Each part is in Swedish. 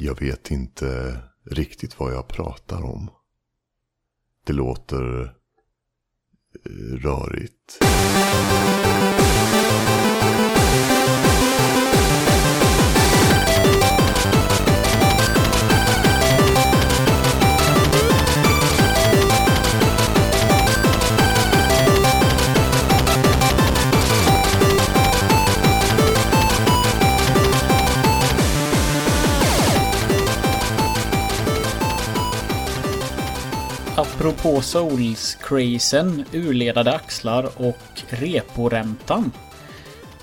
Jag vet inte riktigt vad jag pratar om. Det låter eh, rörigt. Apropå Souls-crazen, urledade axlar och reporäntan.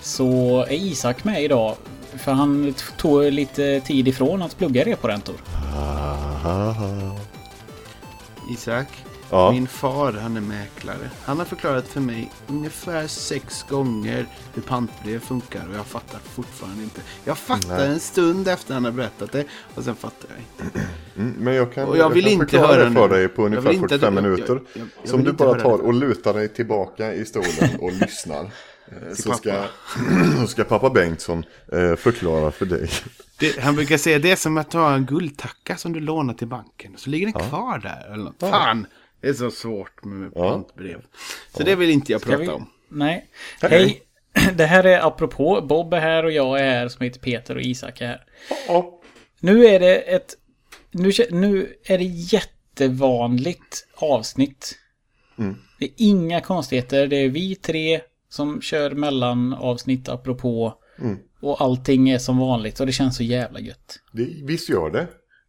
Så är Isak med idag. För han tog lite tid ifrån att plugga reporäntor. Ahaha. Isak, Ja. min far han är mäklare. Han har förklarat för mig ungefär sex gånger hur pantbrev funkar och jag fattar fortfarande inte. Jag fattar Nej. en stund efter han har berättat det och sen fattar jag inte. Mm, men jag kan, Och jag vill kan inte förklara höra det för dig på Jag ungefär vill inte att 45 du- jag- minuter. jag- jag- jag som du bara tar och lutar dig tillbaka i stolen och lyssnar. Eh, Så ska, så ska pappa Bengtsson eh, förklara för dig. Det, han brukar säga det är som att ha en guldtacka som du lånar till banken. Så ligger den kvar där. Eller något. Fan, det är så svårt med Ja. pantbrev. Så det vill inte jag Ska prata vi... om. Nej. Hej. Hej. Det här är apropå. Bob är här och jag är här som heter Peter och Isak är här. Ja. Nu är det ett... Nu, nu är det jättevanligt avsnitt. Mm. Det är inga konstigheter. Det är vi tre som kör mellan avsnitt apropå. Mm. Och allting är som vanligt och det känns så jävla gött. Det, visst gör det.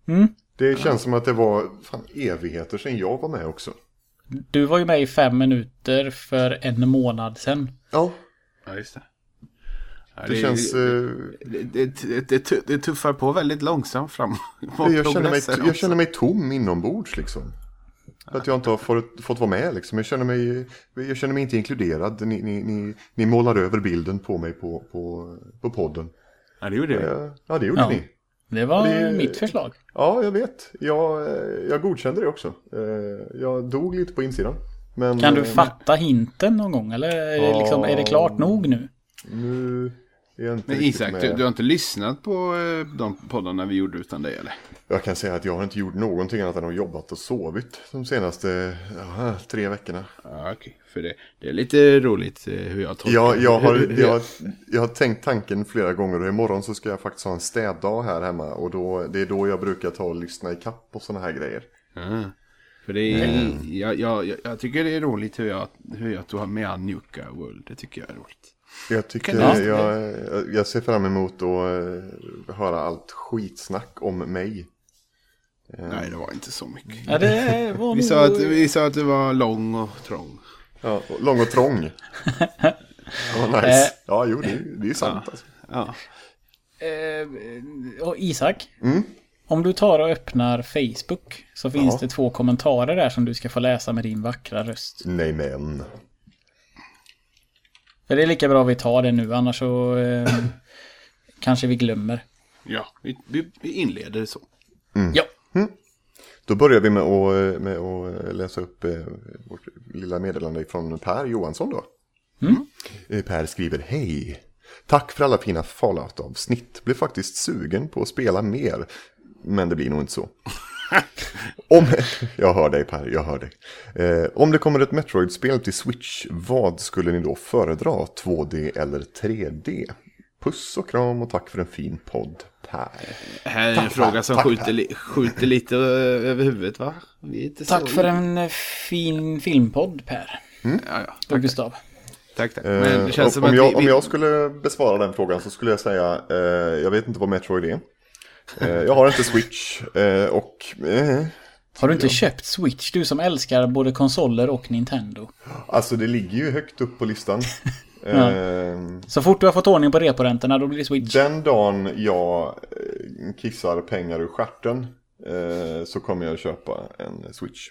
Mm. Det känns som att det var fan, evigheter sedan jag var med också. Du var ju med i fem minuter för en månad sedan. Ja, Ja, just det. Ja, det känns... eh, Det, det, det, det, tu- det tuffar på väldigt långsamt fram. jag, känner mig, jag känner mig tom inombords liksom. För att jag inte har fått, fått vara med liksom. Jag känner mig, jag känner mig inte inkluderad. Ni, ni, ni, ni målar över bilden på mig på, på, på podden. Ja, det gjorde vi. Ja, det gjorde Ja. ni. Det var Det- mitt förslag. Ja, jag vet. Jag, eh, jag godkände det också. Eh, Jag dog lite på insidan. Men, Kan du eh, fatta hinten någon gång? Eller är det, liksom, är det klart nog nu? Nu Men Isak, med. du, du har inte lyssnat på eh, de poddarna vi gjorde utan dig eller? Jag kan säga att jag har inte gjort någonting annat än att jobbat och sovit de senaste ja, tre veckorna. Ja, okej. För det, det är lite roligt eh, hur jag tolkar Jag, jag, har, jag, jag har tänkt tanken flera gånger och imorgon så ska jag faktiskt ha en städdag här hemma. Och då, det är då jag brukar ta och lyssna i kapp och sådana här grejer. Ja. För det är, jag, jag, jag, jag tycker det är roligt hur jag, hur jag tog med an Nuka World. Det tycker jag är roligt. Jag, tycker, du- jag, jag, ser fram emot att eh, höra allt skitsnack om mig. Nej, det var inte så mycket. Ja, det var Vi sa, att, vi sa att det var lång och trång. Ja, och lång och trång. Ja, nice. Eh. Ja, jo, det, är- det är sant alltså. Ja. Eh, och Isak. Mm. Om du tar och öppnar Facebook så finns Ja. det två kommentarer där som du ska få läsa med din vackra röst. Nej men. För det är lika bra vi tar det nu, annars så eh, kanske vi glömmer. Ja, vi, vi, vi inleder så. Ja, Då börjar vi med att, med att läsa upp eh, vårt lilla meddelande från Per Johansson då. Eh, Per skriver Hej! Tack för alla fina Fallout-avsnitt. Blev faktiskt sugen på att spela mer. Men det blir nog inte så. Om, jag hör dig Per, jag hör dig. Eh, om det kommer ett Metroid-spel till Switch, vad skulle ni då föredra? 2D eller 3D? Puss och kram och tack för en fin podd, Per. Det här är en Tack, fråga tack, som tack, skjuter, tack. li, skjuter lite över huvudet va? Vi är inte tack så... för en eh, fin filmpodd Per. Ja, ja. Och Gustav. Tack, tack. Eh, Men det känns som om, att jag, vi, om jag skulle besvara den frågan så skulle jag säga, eh, jag vet inte vad Metroid är. Eh, jag har inte Switch eh, och... Eh, Har du inte köpt Switch? Du som älskar både konsoler och Nintendo. alltså det ligger ju högt upp på listan. Ja. eh, Så fort du har fått ordning på reporäntorna då blir det Switch. den dagen jag kissar pengar ur stjärten så kommer jag köpa en Switch.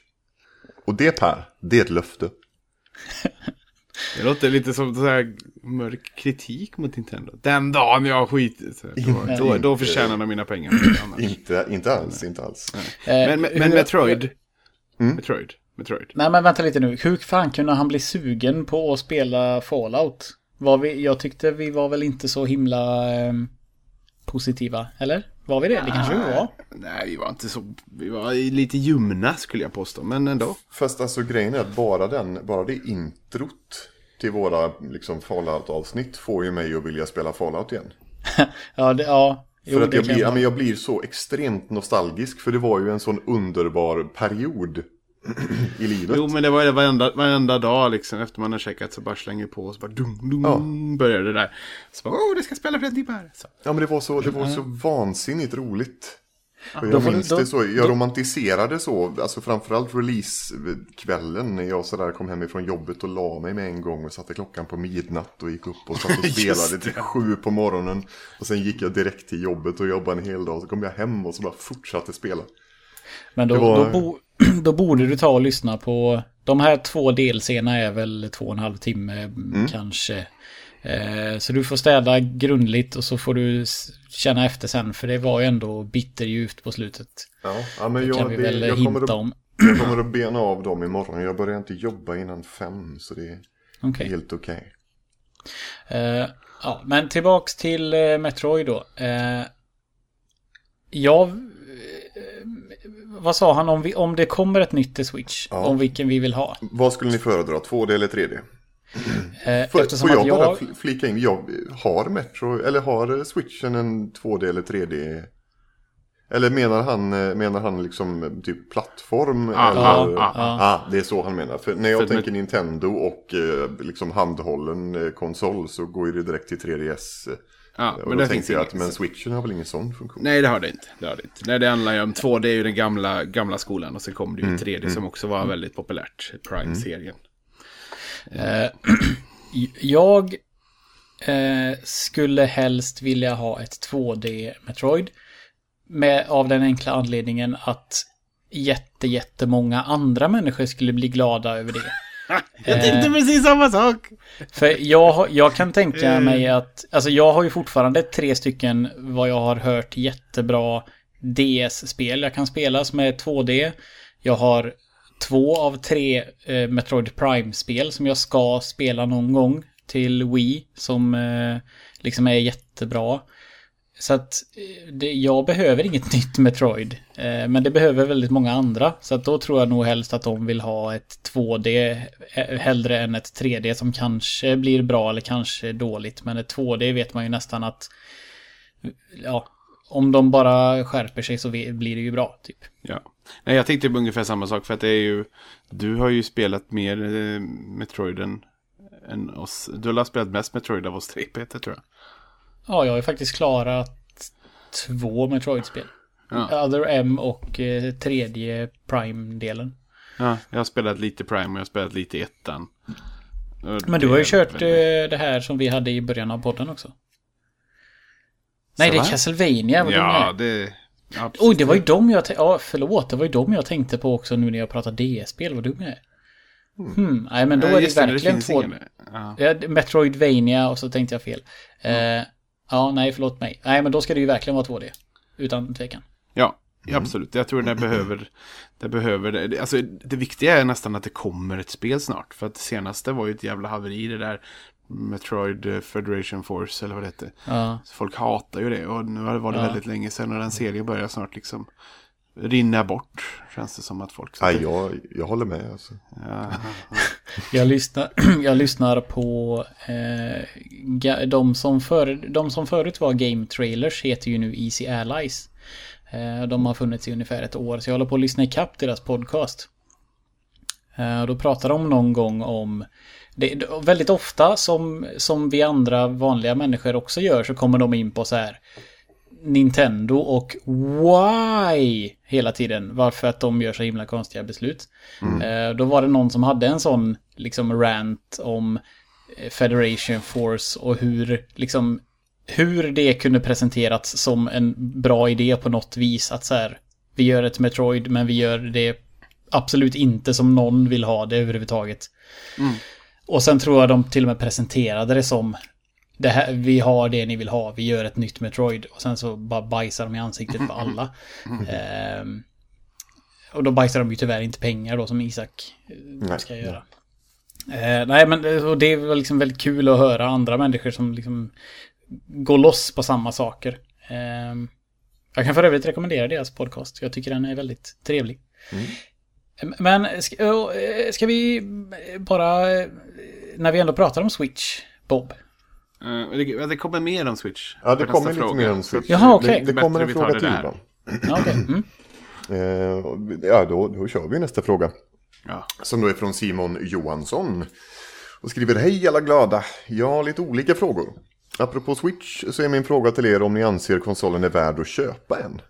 Och det Per, det är ett löfte. det låter lite som så här mörk kritik mot Nintendo. Den dagen jag skiter då, då, då förtjänar de mina pengar. Inte, inte alls, inte alls. Eh, Men, men, men Metroid. Mm. Metroid. Metroid. Nej men vänta lite nu. Hur fan kunde han bli sugen på att spela Fallout? Var vi, jag tyckte vi var väl inte så himla ehm, positiva, eller? Var vi det? Det kanske vi var. Nej, vi var inte så... Vi var lite ljumna skulle jag påstå, men ändå. Fast alltså grejen är att bara, den, bara det introt till våra liksom, Fallout-avsnitt får ju mig att vilja spela Fallout igen. ja, det, ja. Jo, för att jag blir, ja, men jag blir så extremt nostalgisk för det var ju en sån underbar period i livet. Jo, men det var det varenda, varenda dag liksom. Efter man har checkat så bara slänger på och så bara dum, dum, ja. börjar det där. Så bara, åh, det ska spela flera timmar. Så. Ja, men det var så, det var så vansinnigt roligt. Ja, jag minns det så, jag romantiserade så, alltså framförallt releasekvällen när jag sådär kom hem ifrån jobbet och la mig med en gång och satte klockan på midnatt och gick upp och satt och spelade till sju på morgonen. Och sen gick jag direkt till jobbet och jobbade en hel dag, så kom jag hem och så bara fortsatte spela. Men då, var... då, bo, då borde du ta och lyssna på... De här två delscenerna är väl två och en halv timme mm. kanske. Eh, så du får städa grundligt och så får du känna efter sen. För det var ju ändå bitterljuvt på slutet. Ja, ja men jag, kan vi det, väl jag hinta att, om. Jag kommer att bena av dem imorgon. Jag börjar inte jobba innan fem. Så det är okay. helt okej. Okay. Uh, ja, men tillbaks till uh, Metroid då. Uh, jag... vad sa han om, vi, om det kommer ett nytt till Switch? Ja. Om vilken vi vill ha? Vad skulle ni föredra? 2D eller 3D? Mm. Får, får jag, jag bara flika in? Jag har Metro, eller har Switchen en 2D eller 3D? Eller menar han, menar han liksom typ plattform? Ah, eller? Ah, ah, ah, det är så han menar. För när jag För tänker med... Nintendo och liksom handhållen konsol så går det direkt till 3DS. Ja, och men då tänkte jag att men switchen har väl ingen sån funktion? Nej, det har det inte. Det, har det inte. Nej, det handlar ju om 2D är ju den gamla, gamla skolan och sen kom det ju mm, 3D mm, som också var mm. väldigt populärt. Prime-serien. Eh, jag eh, skulle helst vilja ha ett 2D Metroid. Med, av den enkla anledningen att jätte, jättemånga andra människor skulle bli glada över det. Jag tänkte eh, precis samma sak. För jag, jag kan tänka eh. mig att, alltså jag har ju fortfarande tre stycken vad jag har hört jättebra DS-spel jag kan spela som är 2D. Jag har två av tre eh, Metroid Prime-spel som jag ska spela någon gång till Wii som eh, liksom är jättebra. Så att eh, det, jag behöver inget nytt Metroid. Eh, men det behöver väldigt många andra. Så att då tror jag nog helst att de vill ha ett 2D eh, hellre än ett 3D som kanske blir bra eller kanske dåligt. Men ett 2D vet man ju nästan att ja, om de bara skärper sig så blir det ju bra typ. Ja. Nej, jag tänkte på ungefär samma sak för att det är ju Du har ju spelat mer eh, Metroid än oss Du har spelat mest Metroid av oss tre Peter tror jag Ja, jag har ju faktiskt klarat två Metroid-spel ja. Other M och eh, tredje Prime-delen Ja, jag har spelat lite Prime och jag har spelat lite ettan Men du har ju kört väldigt... Eh, det här som vi hade i början av podden också Nej, det är Castlevania. Vad ja, det... Absolut. Oj, det var ju dem jag tänkte... Ja, förlåt. Det var ju dem jag tänkte på också nu när jag pratade DS-spel. Vad dum jag är. Mm. Hmm. Nej, men då ja, är det verkligen två... Ja. ja. Metroidvania och så tänkte jag fel. Mm. Ja, nej, förlåt mig. Nej, men då ska det ju verkligen vara 2D. Utan tvekan. Ja, mm. absolut. Jag tror det behöver... Det behöver... Det. Alltså, det viktiga är nästan att det kommer ett spel snart. För att det senaste var ju ett jävla haveri det där Metroid Federation Force eller vad det hette. Ja. Folk hatar ju det och nu har det varit ja. väldigt länge sedan och den serien börjar snart liksom rinna bort. Känns det som att folk... Ja, jag, jag håller med alltså. Ja. jag, lyssnar, jag lyssnar på eh, de, som för, de som förut var Game Trailers heter ju nu Easy Allies. Eh, de har funnits i ungefär ett år så jag håller på att lyssna ikapp deras podcast. Eh, då pratar de någon gång om det, är väldigt ofta som, som vi andra vanliga människor också gör så kommer de in på så här Nintendo och Why hela tiden. Varför att de gör så himla konstiga beslut. Mm. Eh, då var det någon som hade en sån liksom rant om eh, Federation Force och hur liksom hur det kunde presenterats som en bra idé på något vis att så här vi gör ett Metroid men vi gör det absolut inte som någon vill ha det överhuvudtaget. Mm. Och sen tror jag de till och med presenterade det som det här, vi har det ni vill ha, vi gör ett nytt Metroid. Och sen så bara bajsar de i ansiktet på alla. Mm. och då bajsar de ju tyvärr inte pengar då som Isak eh, nej, ska göra. Nej. Uh, nej men och det är väl liksom väldigt kul att höra andra människor som liksom går loss på samma saker. Uh, Jag kan för övrigt rekommendera deras podcast. Jag tycker den är väldigt trevlig. Men ska, eh, ska vi bara, eh, när vi ändå pratar om Switch, Bob. Eh, det, det kommer mer om Switch. Ja, det kommer lite fråga. mer om Switch. Jaha, okej. Det, det kommer en fråga det till där. då. Ja, okej. Mm. Eh, ja, då, då kör vi nästa fråga. Ja. Som då är från Simon Johansson. Och skriver Hej alla glada. Jag har lite olika frågor. Apropå Switch så är min fråga till er om ni anser konsolen är värd att köpa en.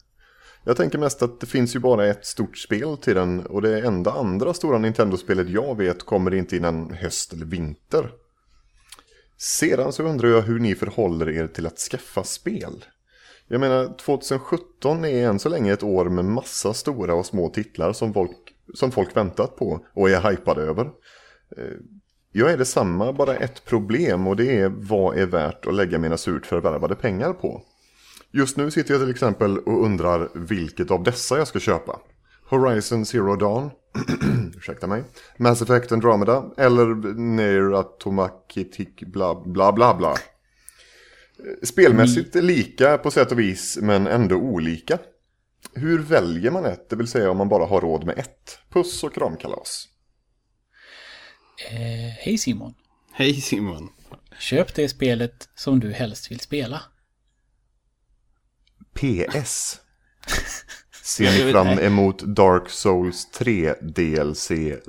Jag tänker mest att det finns ju bara ett stort spel till den och det enda andra stora Nintendo-spelet jag vet kommer inte innan höst eller vinter. Sedan så undrar jag hur ni förhåller er till att skaffa spel. Jag menar, 2017 är än så länge ett år med massa stora och små titlar som folk, som folk väntat på och är hypade över. Eh, jag är detsamma, bara ett problem och det är vad är värt att lägga mina surt förvärvade pengar på. Just nu sitter jag till exempel och undrar vilket av dessa jag ska köpa. Horizon Zero Dawn, ursäkta mig, Mass Effect Andromeda eller Near Automatic bla bla bla bla. Spelmässigt lika på sätt och vis, men ändå olika. Hur väljer man ett, det vill säga om man bara har råd med ett? Puss och kramkalas. Eh, Hej Simon. Hej Simon. Köp det spelet som du helst vill spela. PS. Ser ni fram emot Dark Souls 3 DLC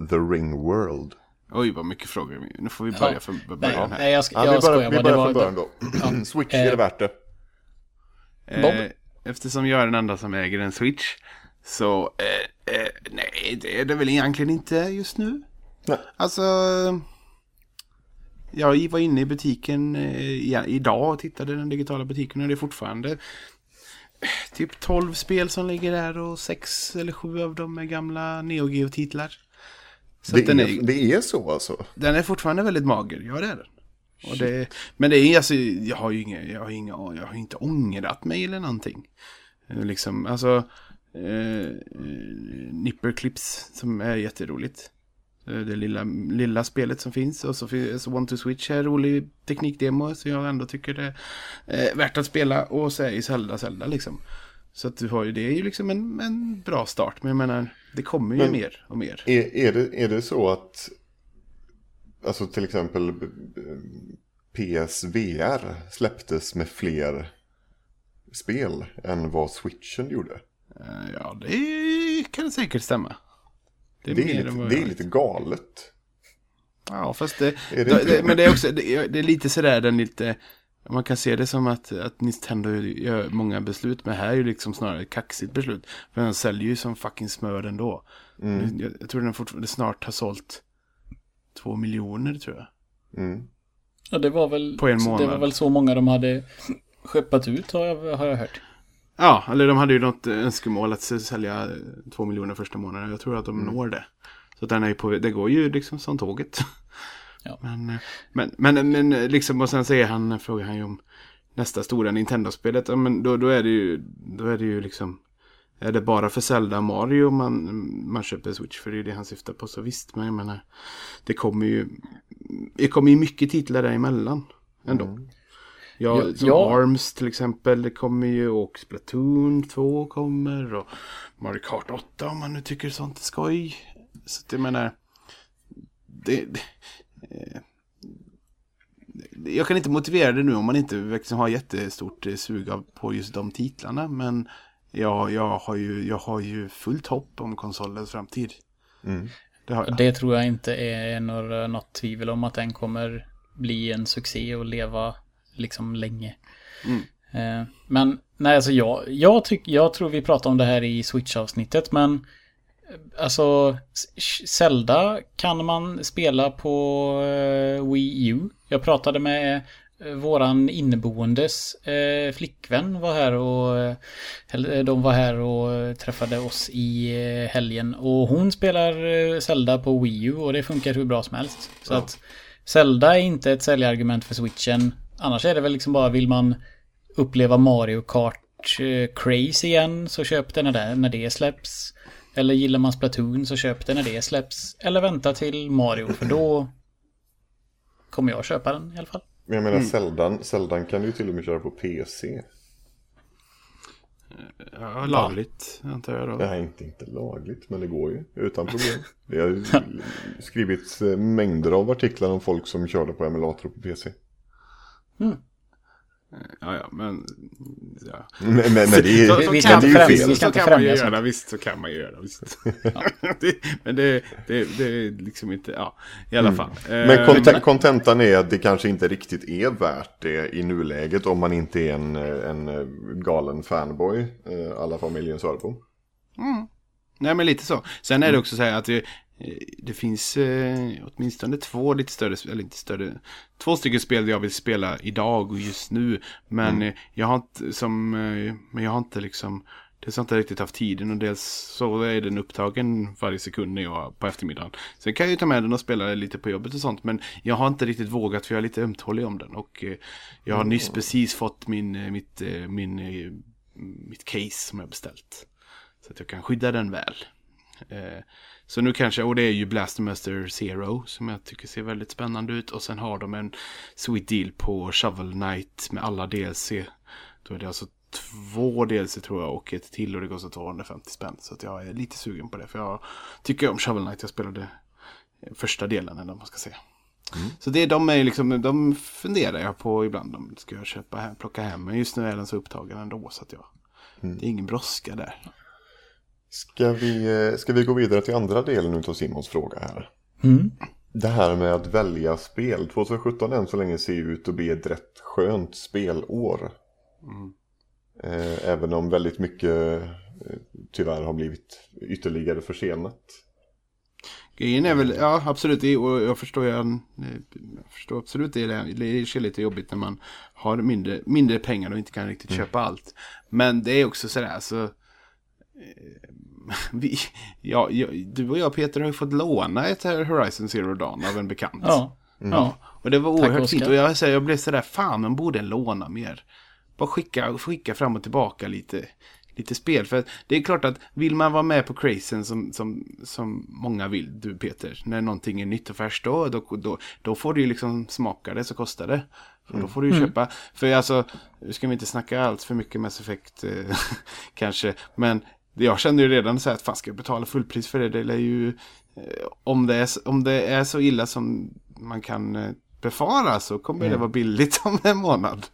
The Ring World? Oj, vad mycket frågor. Nu får vi börja Ja. från Nej, början här. nej jag, ska, Ja, jag vi skojar börjar, vi bara. Det börjar från början då. Switch, är det värt det? Eh, eftersom jag är den enda som äger en Switch. Så eh, eh, nej, det är det väl egentligen inte just nu. Nej. Alltså. Jag var inne i butiken eh, idag och tittade i den digitala butiken och det är fortfarande eh, typ 12 spel som ligger där och sex eller sju av dem är gamla Neo Geo-titlar. Så Det den, är, är, det är så alltså? den är fortfarande väldigt mager, ja det är den. Och det, men det är alltså, jag har ju inga, jag har inga, jag har inte ångrat mig eller någonting. Eh, Liksom, alltså, eh, eh, Nipperclips som är jätteroligt. Eh, Det lilla, lilla spelet som finns. Och så finns One to Switch är rolig teknikdemo. Så jag ändå tycker det är eh, värt att spela. Och så är ju Zelda Zelda liksom. Så att du har ju, det är ju liksom en, en bra start. Men jag menar, det kommer ju Men- mer och mer. Är, är, det, är det så att, alltså till exempel b- PSVR släpptes med fler spel än vad Switchen gjorde? Eh, Ja, det kan säkert stämma. Det är, mer lite, än vad det är lite galet. Ja, fast det, Är det det, det, det? men det är också, det, det är lite sådär den lite, man kan se det som att, att Nintendo gör många beslut, men här är ju liksom snarare ett kaxigt beslut. För den säljer ju som fucking smör ändå. Mm. Jag, jag tror den fortfarande snart har sålt två miljoner tror jag. Mm. Ja, det var väl, På en Det var månad. väl så många de hade skeppat ut har jag, har jag hört. Ja, eller de hade ju något önskemål att sälja eh, två miljoner första månaden. Jag tror att de når det. Så den är på, det går ju liksom som tåget. Ja. Men, eh, men, men, men eh, liksom, och sen säger han, frågar han ju om nästa stora Nintendo-spelet. Ja, men då, då är det ju, då är det ju liksom, är det bara för Zelda och Mario man, man köper Switch? För det är ju det han syftar på. Så visst, men jag menar, det kommer ju, det kommer ju mycket titlar däremellan ändå. Ja, Ja, som ja. Arms till exempel, det kommer ju och Splatoon 2 kommer och Mario Kart 8 om man nu tycker sånt är skoj. Så att jag menar, det, det, eh, jag kan inte motivera det nu om man inte verkligen har jättestort eh, sug på just de titlarna. Men jag, jag, har ju, jag har ju fullt hopp om konsolens framtid. Mm. Det. Det tror jag inte är några, något tvivel om att den kommer bli en succé och leva liksom länge. Mm. Eh, Men nej, alltså jag, jag, tyck, jag tror vi pratade om det här i Switch-avsnittet, men eh, alltså Zelda kan man spela på eh, Wii U. Jag pratade med eh, våran inneboendes eh, flickvän var här och eh, de var här och träffade oss i helgen och hon spelar Zelda på Wii U och det funkar hur bra som helst. Så Ja. att Zelda är inte ett säljargument för Switchen. Annars är det väl liksom bara vill man uppleva Mario Kart eh, craze igen så köp det när det, när det släpps. Eller gillar man Splatoon så köp det när det släpps. Eller vänta till Mario för då kommer jag köpa den i alla fall. Men jag menar, Zeldan, Zeldan kan du ju till och med köra på PC. Ja, lagligt antar jag då. Nej, inte, inte lagligt, men det går ju utan problem. Det har skrivits eh, mängder av artiklar om folk som körde på emulator på PC. Ja, ja, men... Ja. Men, men, men det är, Så, men så, vi kan, är inte ju fel. vi ska så inte kan man ju främja sånt. göra, visst så kan man ju göra, visst. det, men det, det, det är liksom inte, ja, i alla fall. Men Eh, konte- kontentan är att det kanske inte riktigt är värt det i nuläget om man inte är en, en eh, galen fanboy, eh, alla familjen Sörbo. Nej, men lite så. Sen är det också så här att eh, det finns eh, åtminstone två lite större, eller inte större, två stycken spel jag vill spela idag och just nu. Men eh, jag har inte, som, eh, men jag har inte liksom, dels har inte riktigt haft tiden och dels så är den upptagen varje sekund när jag på eftermiddagen. Sen kan jag ju ta med den och spela lite på jobbet och sånt, men jag har inte riktigt vågat för jag är lite ömtålig om den. Och eh, jag har nyss precis fått min, eh, mitt, eh, min, eh, mitt case som jag beställt. Så att jag kan skydda den väl. Så nu kanske, och det är ju Blastermaster Zero som jag tycker ser väldigt spännande ut. Och sen har de en sweet deal på Shovel Knight med alla DLC. Då är det alltså två DLC tror jag och ett till och det kostar 250 spänn. Så jag är lite sugen på det. För jag tycker om Shovel Knight. Jag spelade första delen eller vad man ska säga. Så det, de är liksom, de funderar jag på ibland. De ska jag köpa hem, plocka hem. Men just nu är den så upptagen ändå så att jag, det är ingen brådska där. Ska vi, eh, ska vi gå vidare till andra delen av Simons fråga här? Mm. Det här med att välja spel. 2017 än så länge ser ut att bli ett rätt skönt spelår. Eh, även om väldigt mycket eh, tyvärr har blivit ytterligare försenat. Grejen är väl, ja absolut, och jag förstår, ju, jag förstår absolut det. Det är lite jobbigt när man har mindre, mindre pengar och inte kan riktigt köpa allt. Men det är också sådär, alltså. Eh, Vi, ja, jag, du och jag Peter har ju fått låna ett här Horizon Zero Dawn av en bekant. Ja. Ja. Och det var oerhört Oskar. fint. Och jag, säger, jag blev sådär, fan man borde låna mer. Bara skicka, skicka fram och tillbaka lite, lite spel. För det är klart att vill man vara med på crazen som, som, som många vill, du Peter, när någonting är nytt och färskt, då, då, då, då får du ju liksom smaka det så kostar det. För då får du ju köpa, för alltså, nu ska vi inte snacka allt för mycket Mass Effect eh, kanske, men jag känner ju redan så här att fan ska jag betala fullpris för det? Det är ju, eh, om det är, om det är så illa som man kan eh, befara så kommer det vara billigt om en månad.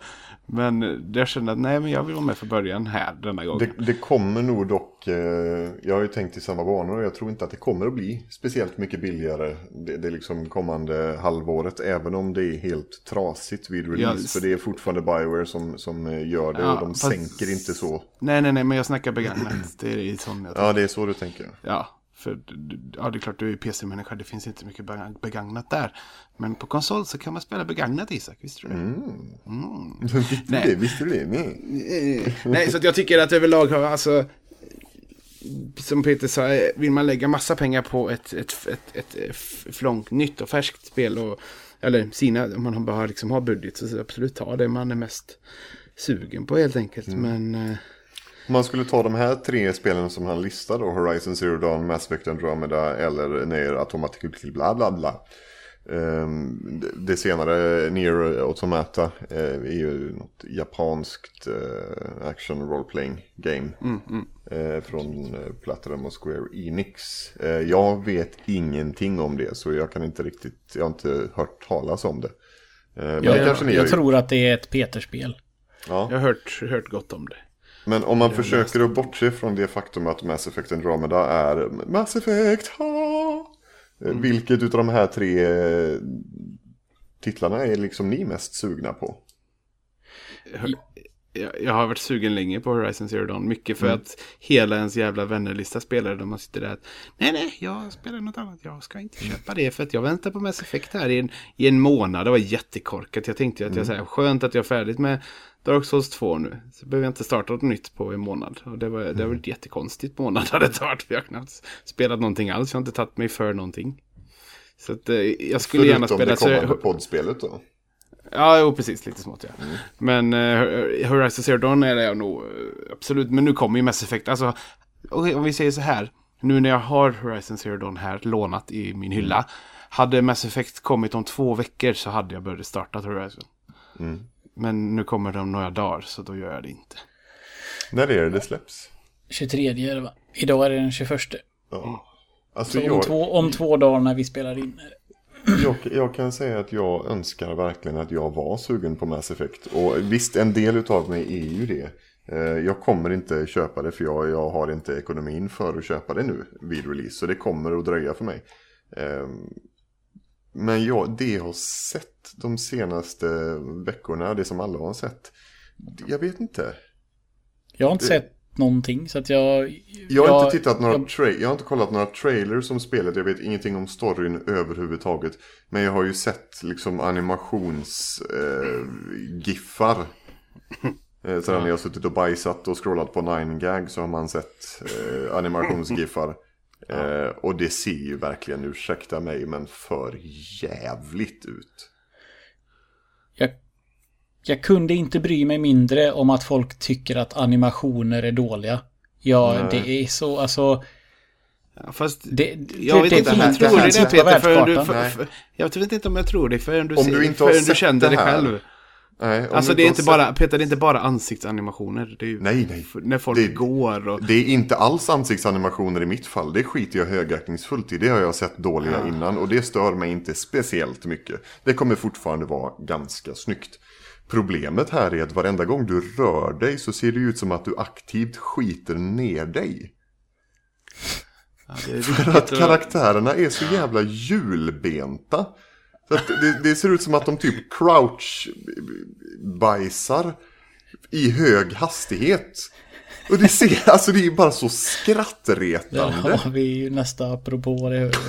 Men eh, jag känner att nej, men jag vill vara med från början här denna gången. Det, det kommer nog dock, eh, jag har ju tänkt i samma banor och jag tror inte att det kommer att bli speciellt mycket billigare det, det liksom kommande halvåret. Även om det är helt trasigt vid release. Ja, för det är fortfarande Bioware som, som eh, gör det Ja, och de fast- sänker inte så. Nej, nej, nej, men jag snackar begagnat. Det är sån jag Ja, det är så du tänker. Ja, för ja, det är klart du är PC-människa, det finns inte mycket bega- begagnat där. Men på konsol så kan man spela begagnat Isak, visste du det? Visste du det? Visste du det? Nej. Eh, Nej, så jag tycker att överlag alltså som Peter sa, eh, vill man lägga massa pengar på ett, ett, ett, ett, ett flångt, nytt och färskt spel och eller sina, om man bara liksom har budget så absolut ta det man är mest sugen på helt enkelt. Men eh, Om man skulle ta de här tre spelen som han listar då, Horizon Zero Dawn, Mass Effect Andromeda eller Nier Automata till bla bla bla. Ehm, det- det senare, Nier Automata, eh, är ju något japanskt eh, action role playing game. Eh, från eh, Platinum och Square Enix. Jag vet ingenting om det så jag kan inte riktigt, jag har inte hört talas om det. Men det Jag, kanske ni jag gjort. tror att det är ett Peterspel. Ja. jag har hört, hört gott om det. Men om man försöker att bortse från det faktum att Mass Effect Andromeda är Mass Effect, ha! Eh, Vilket utav de här tre eh, titlarna är liksom ni mest sugna på? Jag, har varit sugen länge på Horizon Zero Dawn. Mycket för att hela ens jävla vännerlista spelar där man sitter där. Nej, nej, jag spelar något annat. Jag ska inte köpa det för att jag väntar på Mass Effect här i en, i en månad. Det var jättekorkat. Jag tänkte att jag säger skönt att jag är färdigt med Dark Souls 2 nu. Så behöver jag inte starta något nytt på en månad. Och det, var, det har varit jättekonstigt månad hade det varit. För jag har knappt spelat någonting alls. Jag har inte tagit mig för någonting. Så att, eh, jag skulle gärna Förutom spela... det kommande så, poddspelet då. Ja, jo, precis. Lite smått, ja. Men uh, Horizon Zero Dawn är det jag nog eh, absolut. Men nu kommer ju Mass Effect. Alltså, okej, om vi säger så här. Nu när jag har Horizon Zero Dawn här lånat i min hylla. Hade Mass Effect kommit om två veckor så hade jag börjat starta Horizon. Men nu kommer det om några dagar så då gör jag det inte. När är det det släpps? 23 är det va? Idag är det den 21. Ja. Alltså Så om, jag, två, om två dagar när vi spelar in. är det. Jag, jag kan säga att jag önskar verkligen att jag var sugen på Mass Effect. Och visst, en del utav mig är ju det. Eh, Jag kommer inte köpa det för jag, jag har inte ekonomin för att köpa det nu vid release. Så det kommer att dröja för mig. Eh, Men jag, det jag har sett de senaste veckorna, det som alla har sett. Jag vet inte. Jag har inte sett någonting så att jag... Jag har inte tittat några jag- tra- jag har inte kollat några trailers om spelet. Jag vet ingenting om storyn överhuvudtaget. Men jag har ju sett liksom animations eh, giffar. Eh, så när jag har suttit och bajsat och scrollat på 9gag så har man sett eh, animationsgiffar. Eh, och det ser ju verkligen, ursäkta mig, men för jävligt ut. jag... Jag kunde inte bry mig mindre om att folk tycker att animationer är dåliga. Ja, Nej. det är så, alltså... Ja, fast Det, jag vet det inte om jag tror det det Peter. Förrän du, för, jag vet inte om jag tror det förrän du, Om ser- du inte förrän du kände det det själv. Nej, Alltså det är inte bara, Peter, det är inte bara ansiktsanimationer. Det är ju Nej, nej. När folk Det- går och... Det är inte alls ansiktsanimationer i mitt fall. Det skiter jag högaktningsfullt i. Det har jag sett dåliga innan. Och det stör mig inte speciellt mycket. Det kommer fortfarande vara ganska snyggt. Problemet här är att varenda gång du rör dig så ser det ut som att du aktivt skiter ner dig. Ja, För att karaktärerna är så jävla hjulbenta. Så det, det ser ut som att de typ crouch-bajsar i hög hastighet. Och det ser, alltså det är bara så skrattretande. Ja, vi är ju nästa apropå det.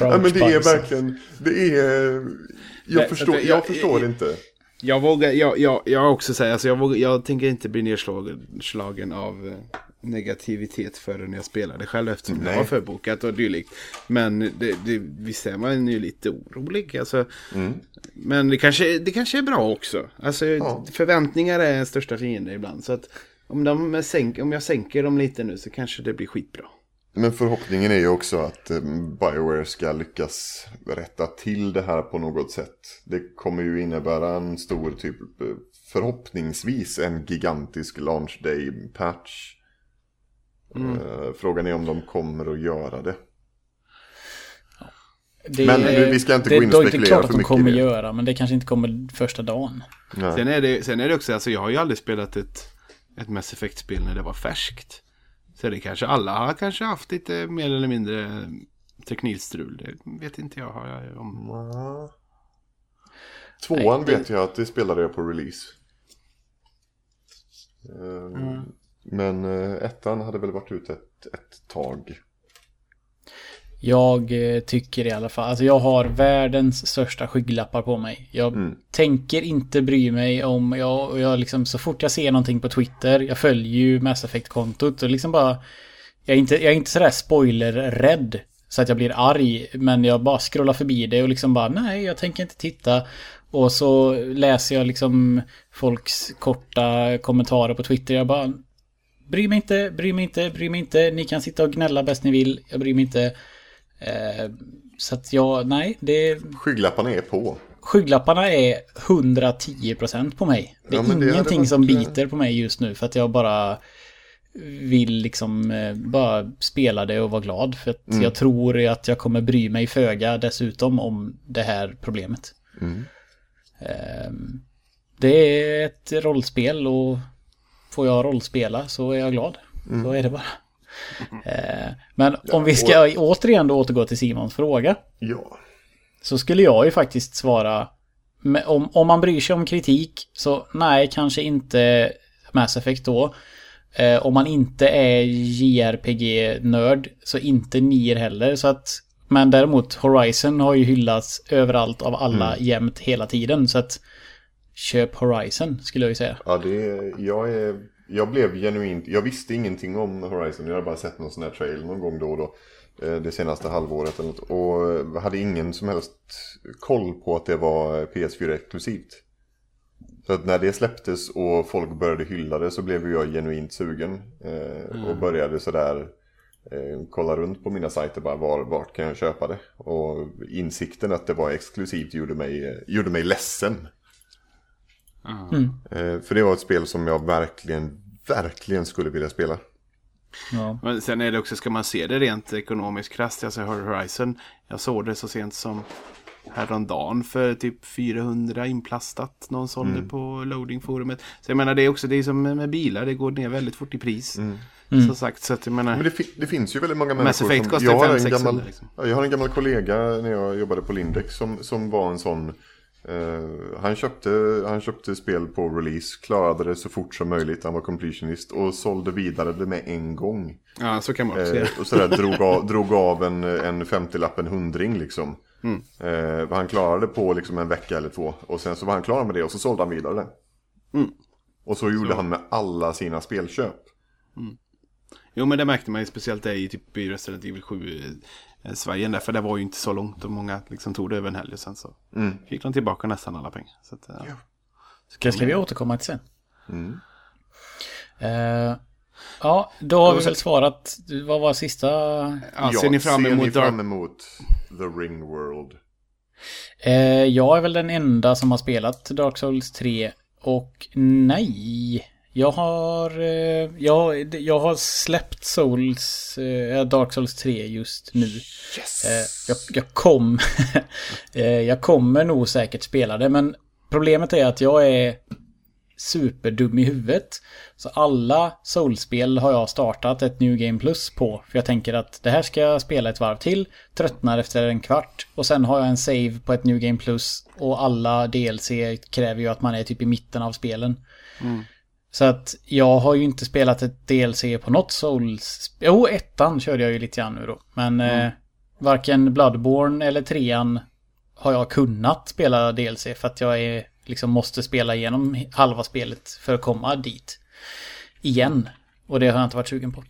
Ja, men det är verkligen, det är, jag Nej, förstår, jag- jag förstår jag- inte. Jag vågar, jag, jag, jag också säga, alltså jag, vågar, jag tänker inte bli nedslagen slagen av eh, negativitet förrän jag spelar det själv eftersom Nej. jag har förbokat och dylikt. Men det, det, visst är man ju lite orolig. Alltså, Men det kanske, det kanske är bra också. Alltså, Ja. Förväntningar är en största fiende ibland. Så att om, de sänk, om jag sänker dem lite nu så kanske det blir skitbra. Men förhoppningen är ju också att eh, Bioware ska lyckas rätta till det här på något sätt. Det kommer ju innebära en stor typ, eh, förhoppningsvis en gigantisk launch day patch. Eh, Frågan är om de kommer att göra det. Det, Men nu, vi ska inte det, gå in och det är inte spekulera klart att för de mycket kommer det. göra, men det kanske inte kommer första dagen. Nej. Sen är det, sen är det också, alltså jag har ju aldrig spelat ett, ett Mass Effect-spel när det var färskt. Så det kanske alla har kanske haft lite mer eller mindre teknikstrul. Det vet inte jag. Har jag om... Tvåan Nej, det- vet jag att det spelade jag på release. Eh, Men eh, ettan hade väl varit ute ett, ett tag. Jag eh, tycker i alla fall, alltså jag har världens största skygglappar på mig. Jag Mm. tänker inte bry mig om, jag, jag liksom så fort jag ser någonting på Twitter, jag följer ju Mass Effect-kontot och liksom bara, jag är inte, jag är inte sådär spoiler-rädd. Så att jag blir arg, men jag bara scrollar förbi det och liksom bara nej, jag tänker inte titta. Och så läser jag liksom folks korta kommentarer på Twitter. Jag bara Bry mig inte, bry mig inte, bry mig inte. Ni kan sitta och gnälla bäst ni vill. Jag bryr mig inte. Eh, så att jag, nej, det Skygglapparna är på. Skygglapparna är 110% på mig. Det är Ja, det ingenting varit, som biter på mig just nu för att jag bara vill liksom eh, bara spela det och vara glad. För att Mm. jag tror att jag kommer bry mig föga dessutom om det här problemet. Mm. Ehm, Det är ett rollspel och får jag rollspela så är jag glad. Så är det bara. Eh, Men om vi ska återigen då återgå till Simons fråga. Ja. Så skulle jag ju faktiskt svara om, om man bryr sig om kritik så nej, kanske inte Mass Effect då. Eh, om man inte är JRPG-nörd så inte Nier heller. Så att, men däremot Horizon har ju hyllats överallt av alla jämt hela tiden. Så att köp Horizon skulle jag ju säga. Ja, det är, jag, är, jag blev genuint, jag visste ingenting om Horizon. Jag hade bara sett någon sån här trail någon gång då och då. eh, Det senaste halvåret eller något. Och eh, hade ingen som helst koll på att det var PS4 exklusivt. Så att när det släpptes och folk började hylla det så blev jag genuint sugen. Eh, Och började sådär eh, kolla runt på mina sajter bara var, vart kan jag köpa det. Och insikten att det var exklusivt gjorde mig, eh, gjorde mig ledsen. Mm. Eh, för det var ett spel som jag verkligen, verkligen skulle vilja spela. Ja. Men sen är det också, ska man se det rent ekonomiskt krasst, alltså Horizon, jag såg det så sent som häromdagen för typ 400 inplastat. Någon sålde Mm. på loadingforumet. Så jag menar det är också, det är som med bilar, det går ner väldigt fort i pris. Mm. Som sagt, så att jag menar... Men det, fi- det finns ju väldigt många människor som... Jag har, en 500-600 gammal, liksom. ja, jag har en gammal kollega när jag jobbade på Lindex som, som var en sån... eh, han, köpte, han köpte spel på release, klarade det så fort som möjligt, han var completionist och sålde vidare det med en gång. Ja, så kan man också Eh, göra. och sådär drog av, drog av en, en 50-lapp, en hundring liksom. Mm. Eh, han klarade det på liksom en vecka eller två. Och sen så var han klar med det och så sålde han vidare det. Mm. Och så gjorde Så. han med alla sina spelköp. Jo, men det märkte man ju speciellt i typ i Resident Evil 7 eh, Sverige där, för det var ju inte så långt och många liksom tog det över en helg och sen så Mm. fick de tillbaka nästan alla pengar. Så att, eh, Ja. Det ska vi återkomma till sen. Mm. Eh, ja, då har vi väl svarat. Vad var sista? Ja, ser ni fram ser emot ni Dark... fram emot The Ring World? Eh, jag är väl den enda som har spelat Dark Souls 3. Och nej. Jag har, eh, jag, jag har släppt Souls, eh, Dark Souls 3 just nu. Yes! Eh, jag, jag kom... eh, jag kommer nog säkert spela det, men problemet är att jag är superdum i huvudet. Så alla Souls-spel har jag startat ett New Game Plus på. För jag tänker att det här ska jag spela ett varv till, tröttnar efter en kvart och sen har jag en save på ett New Game Plus och alla DLC kräver ju att man är typ i mitten av spelen. Så att jag har ju inte spelat ett DLC på något Souls... Jo, ettan körde jag ju lite grann nu då. Men eh, varken Bloodborne eller trean har jag kunnat spela DLC för att jag är, liksom måste spela igenom halva spelet för att komma dit. Igen. Och det har jag inte varit sugen på.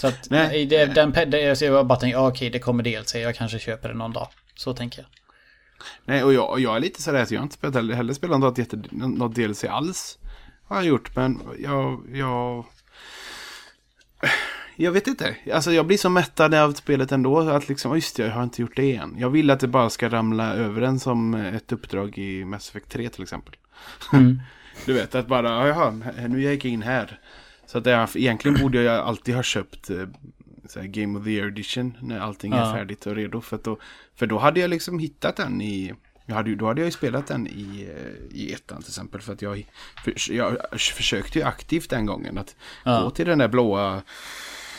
Så att Nej. nej. Det, den, pe- det, så jag bara tänker, ja, okej det kommer DLC, jag kanske köper det någon dag. Så tänker jag. Nej, och jag, jag är lite sådär att jag inte spelat, heller, heller spelat något, jätte, något DLC alls. Har jag gjort, men jag, jag... Jag vet inte. Alltså jag blir så mättad av spelet ändå. Att liksom, just det, jag har inte gjort det än. Jag vill att det bara ska ramla över en som ett uppdrag i Mass Effect 3 till exempel. Mm. Du vet, att bara, jaha, nu gick jag in här. Så att jag, egentligen borde jag alltid ha köpt eh, här Game of the Year Edition när allting är Ja. färdigt och redo. För, då, för då hade jag liksom hittat den i... Jag hade, då hade jag ju spelat den i, eh, i ettan till exempel. För att jag, för, jag försökte ju aktivt den gången att Ja. gå till den där blåa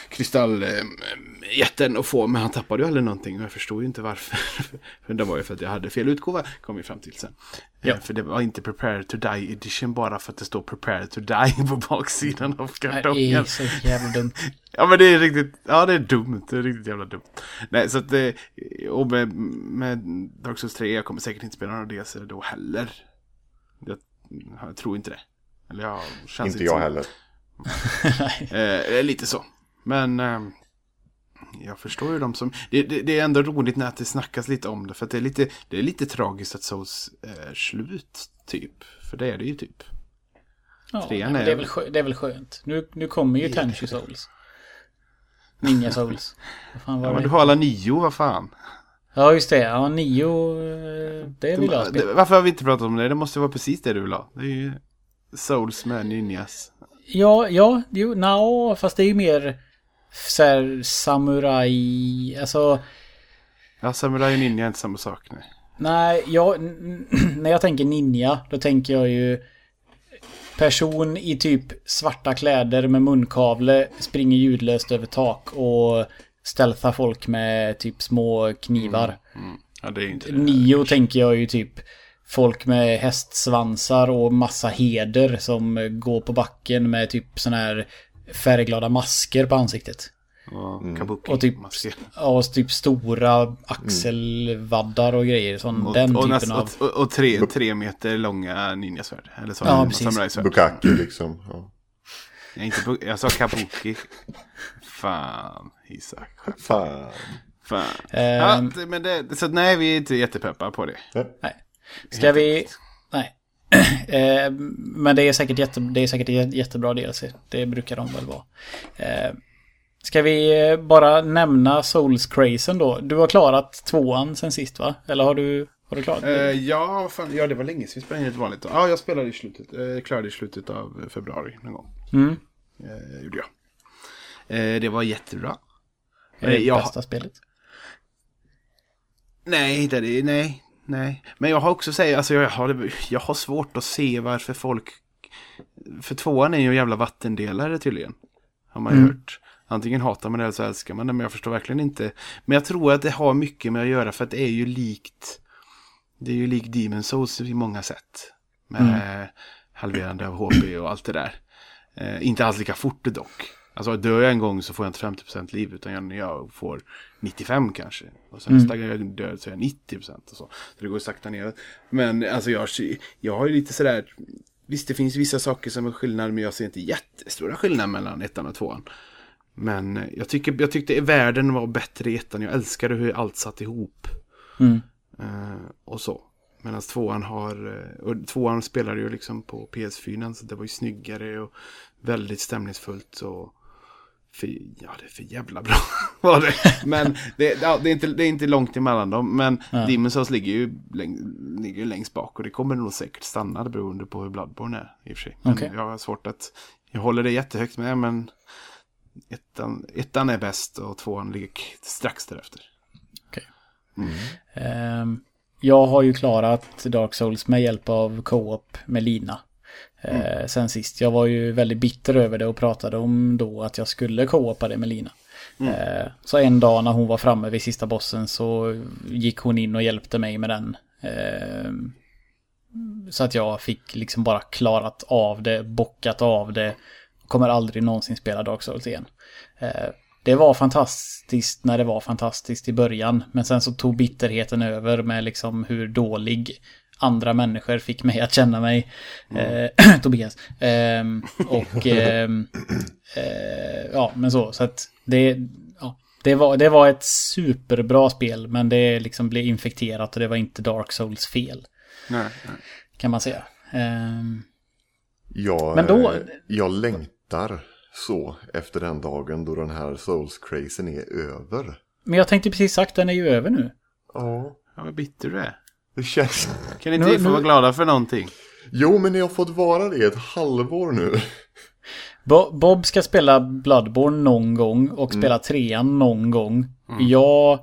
kristalljätten och få, men han tappade ju aldrig någonting och jag förstod ju inte varför. för det var ju för att jag hade fel utgåva, kom vi fram till sen. Ja. Eh, För det var inte Prepare to Die edition bara för att det står Prepare to Die på baksidan av Det är kartongen. så jävla dumt. Ja men det är riktigt, ja det är dumt, det är riktigt jävla dumt. Nej så att det, och med, med Dark Souls 3, jag kommer säkert inte spela några DLC då heller. Jag, jag tror inte det. Eller ja, känns Inte jag som- heller. Eh, lite så. Men ehm, jag förstår ju de som... Det, det, det är ändå roligt när det snackas lite om det. För det är lite, det är lite tragiskt att Souls är slut, typ. För det är det ju typ. Ja, Trean är- det, är väl skö- det är väl skönt. Nu, nu kommer ju Tenchi Souls. Ninja Souls. Vad Ja, men du har alla nio, vad fan. Ja, just det. Ja, nio. eh, Det vill jag spela. Varför har vi inte pratat om det? Det måste vara precis det du vill ha. Det är ju Souls med ninjas. Ja, ja, jo, no, fast det är ju mer så här samuraj, alltså Ja, Samurai och Ninja är inte samma sak. Nej. nej, jag, när jag tänker ninja, då tänker jag ju person i typ svarta kläder med munkavle springer ljudlöst över tak och stealthar folk med typ små knivar. Mm. Ja, det är inte det. Nio tänker jag ju typ folk med hästsvansar och massa heder som går på backen med typ såna här färgglada masker på ansiktet. Och kabuki. Och typ, ja, och typ stora axelvaddar och grejer. Sån, Och, den och, typen näst, av... och, och tre, tre meter långa ninjasvärd. Eller så, Ja, precis. samurajsvärd. Bukaki liksom. Ja. Jag, inte, jag sa kabuki. Fan, Isak. Fan. Fan. Ehm. ja, men det, så nej, vi är inte jättepeppar på det. Nej. Ska vi... Eh, Men det är säkert, jätte, det är säkert jä- jättebra DLC. Det brukar de väl vara. Eh, Ska vi eh, bara nämna Souls Crazen då? Du har klarat tvåan sen sist va? Eller har du Har du klarat Eh, det? ja, fan, ja, det var länge sedan vi spelade in ett vanligt. Ja, jag spelade i slutet. Eh, klarade i slutet av februari någon gång. Mm. Eh, gjorde jag. Eh, det var jättebra. Är det Eh, jag- bästa spelet? Nej, det är, nej, nej. Men jag har också sagt, alltså jag har, jag har svårt att se varför folk... För tvåan är ju en jävla vattendelare tydligen. Har man Mm. hört. Antingen hatar man det eller så älskar man det, men jag förstår verkligen inte. Men jag tror att det har mycket med att göra för att det är ju likt... Det är ju likt Demon Souls i många sätt. Med halverande av HP och allt det där. Eh, inte alls lika fort dock. Alltså dör jag en gång så får jag inte 50% liv utan jag, får 95 kanske. Och sen nästa gång jag dör så är jag 90% och så. Så det går sakta ner. Men alltså jag, jag har ju lite sådär. Visst det finns vissa saker som är skillnad men jag ser inte jättestora skillnader mellan ettan och tvåan. Men eh, jag, tycker, jag tyckte världen var bättre i ettan. Jag älskade hur allt satt ihop. Mm. Eh, och så. Medan tvåan har, eh, och tvåan spelade ju liksom på PS4 så det var ju snyggare och väldigt stämningsfullt och för, ja det är för jävla bra var det. Men det, ja, det, är inte, det är inte långt emellan dem. Men Ja. Demon's Souls ligger ju, läng, ligger ju längst bak och det kommer nog säkert stanna beroende på hur Bloodborne är i och för sig. Men Okej. jag har svårt att, jag håller det jättehögt med men ettan, ettan är bäst och tvåan ligger strax därefter. Ehm, jag har ju klarat Dark Souls med hjälp av co-op med Lina. Eh, sen sist. Jag var ju väldigt bitter över det och pratade om då att jag skulle co-opa det med Lina. Eh, så en dag när hon var framme vid sista bossen så gick hon in och hjälpte mig med den. Ehm, så att jag fick liksom bara klarat av det, bockat av det. Kommer aldrig någonsin spela Dark Souls igen. Eh, det var fantastiskt när det var fantastiskt i början. Men sen så tog bitterheten över med liksom hur dålig andra människor fick mig att känna mig. Eh, Tobias. Ehm, och ehm, eh, ja, men så. Så att det, ja, det, var, det var ett superbra spel. Men det liksom blev infekterat och det var inte Dark Souls fel. Nej, nej. Kan man säga. Ehm, Jag, Men då- eh, jag längtar så efter den dagen då den här Souls-crazen är över. men jag tänkte precis sagt, den är ju över nu. Ja, Ja, vad bitter du är. Det känns... Kan inte Nu- vi få nu- vara glada för någonting? Jo, men ni har fått vara det ett halvår nu. Bo- Bob ska spela Bloodborne någon gång och spela trean någon gång. Jag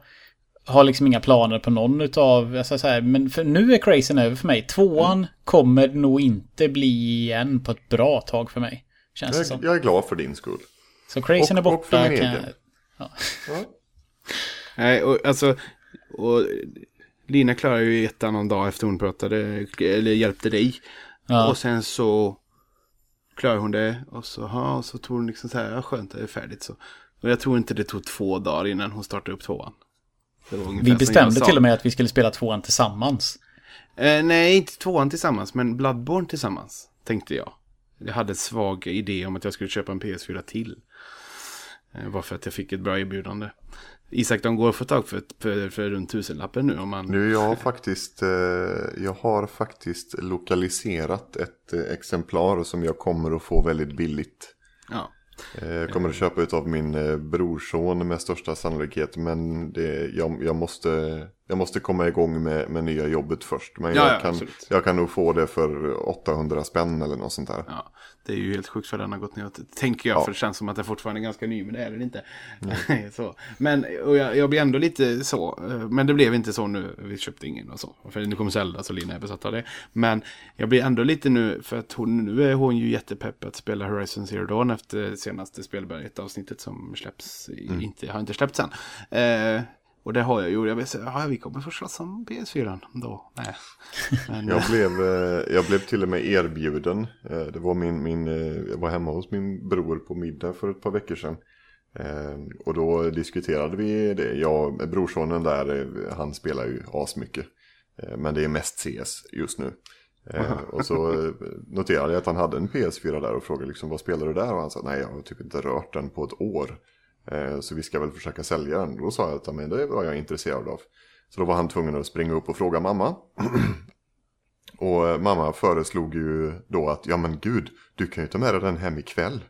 har liksom inga planer på någon utav, alltså så här, men för nu är crazen över för mig. Tvåan kommer nog inte bli igen på ett bra tag för mig. Känns det Jag, som. jag är glad för din skull. Så crazen och- är och för borta. min egen. jag, Ja. Nej, och alltså... Och Lina klarade ju ettan någon dag efter hon pratade, eller hjälpte dig. ja. Och sen så klarade hon det. Och så, ja, och så tog hon liksom så här, ja skönt, det är färdigt så. Och jag tror inte det tog två dagar innan hon startade upp tvåan. Vi bestämde till och med att vi skulle spela tvåan tillsammans. Eh, nej, inte tvåan tillsammans, men Bloodborne tillsammans, tänkte jag. Jag hade en svag idé om att jag skulle köpa en PS4 till. Eh, bara för att jag fick ett bra erbjudande. Isak, de går att få tag för, för, för runt tusenlappen nu om man... Nu jag har faktiskt, eh, jag har faktiskt lokaliserat ett eh, exemplar som jag kommer att få väldigt billigt. Ja. Eh, Jag kommer att köpa ut av min brorson med största sannolikhet. Men det, jag, jag, måste, jag måste komma igång med, med nya jobbet först. Men Ja, jag, ja, kan, absolut. jag kan nog få det för 800 spänn eller något sånt där. Ja, det är ju helt sjukt för den har gått ner. Tänker jag, Ja. för det känns som att det fortfarande är ganska ny, men det är den inte. så. Men och jag, jag blir ändå lite så, eh, men det blev inte så nu. Vi köpte ingen och så. För nu kommer Zelda, så Lina är besatt av det. Men jag blir ändå lite nu, för att hon, nu är hon ju jättepepp att spela Horizon Zero Dawn efter senaste spelberget avsnittet som släpps, i- inte, har inte släppts än. Eh, och det har jag ju, jag säga, ja, vi kommer få slåss om PS4 då. Nej. Men, Jag blev, eh, jag blev till och med erbjuden. Eh, Det var min, min, eh, jag var hemma hos min bror på middag för ett par veckor sedan. Och då diskuterade vi det. Jag, brorsonen där, han spelar ju asmycket. Men det är mest CS just nu. Och så noterade jag att han hade en PS4 där och frågade liksom vad spelar du där? Och han sa nej jag har typ inte rört den på ett år. Eh, Så vi ska väl försöka sälja den. Då sa jag att men det var jag intresserad av. Så då var han tvungen att springa upp och fråga mamma. Och eh, mamma föreslog ju då att, ja men gud, du kan ju ta med dig den hem ikväll.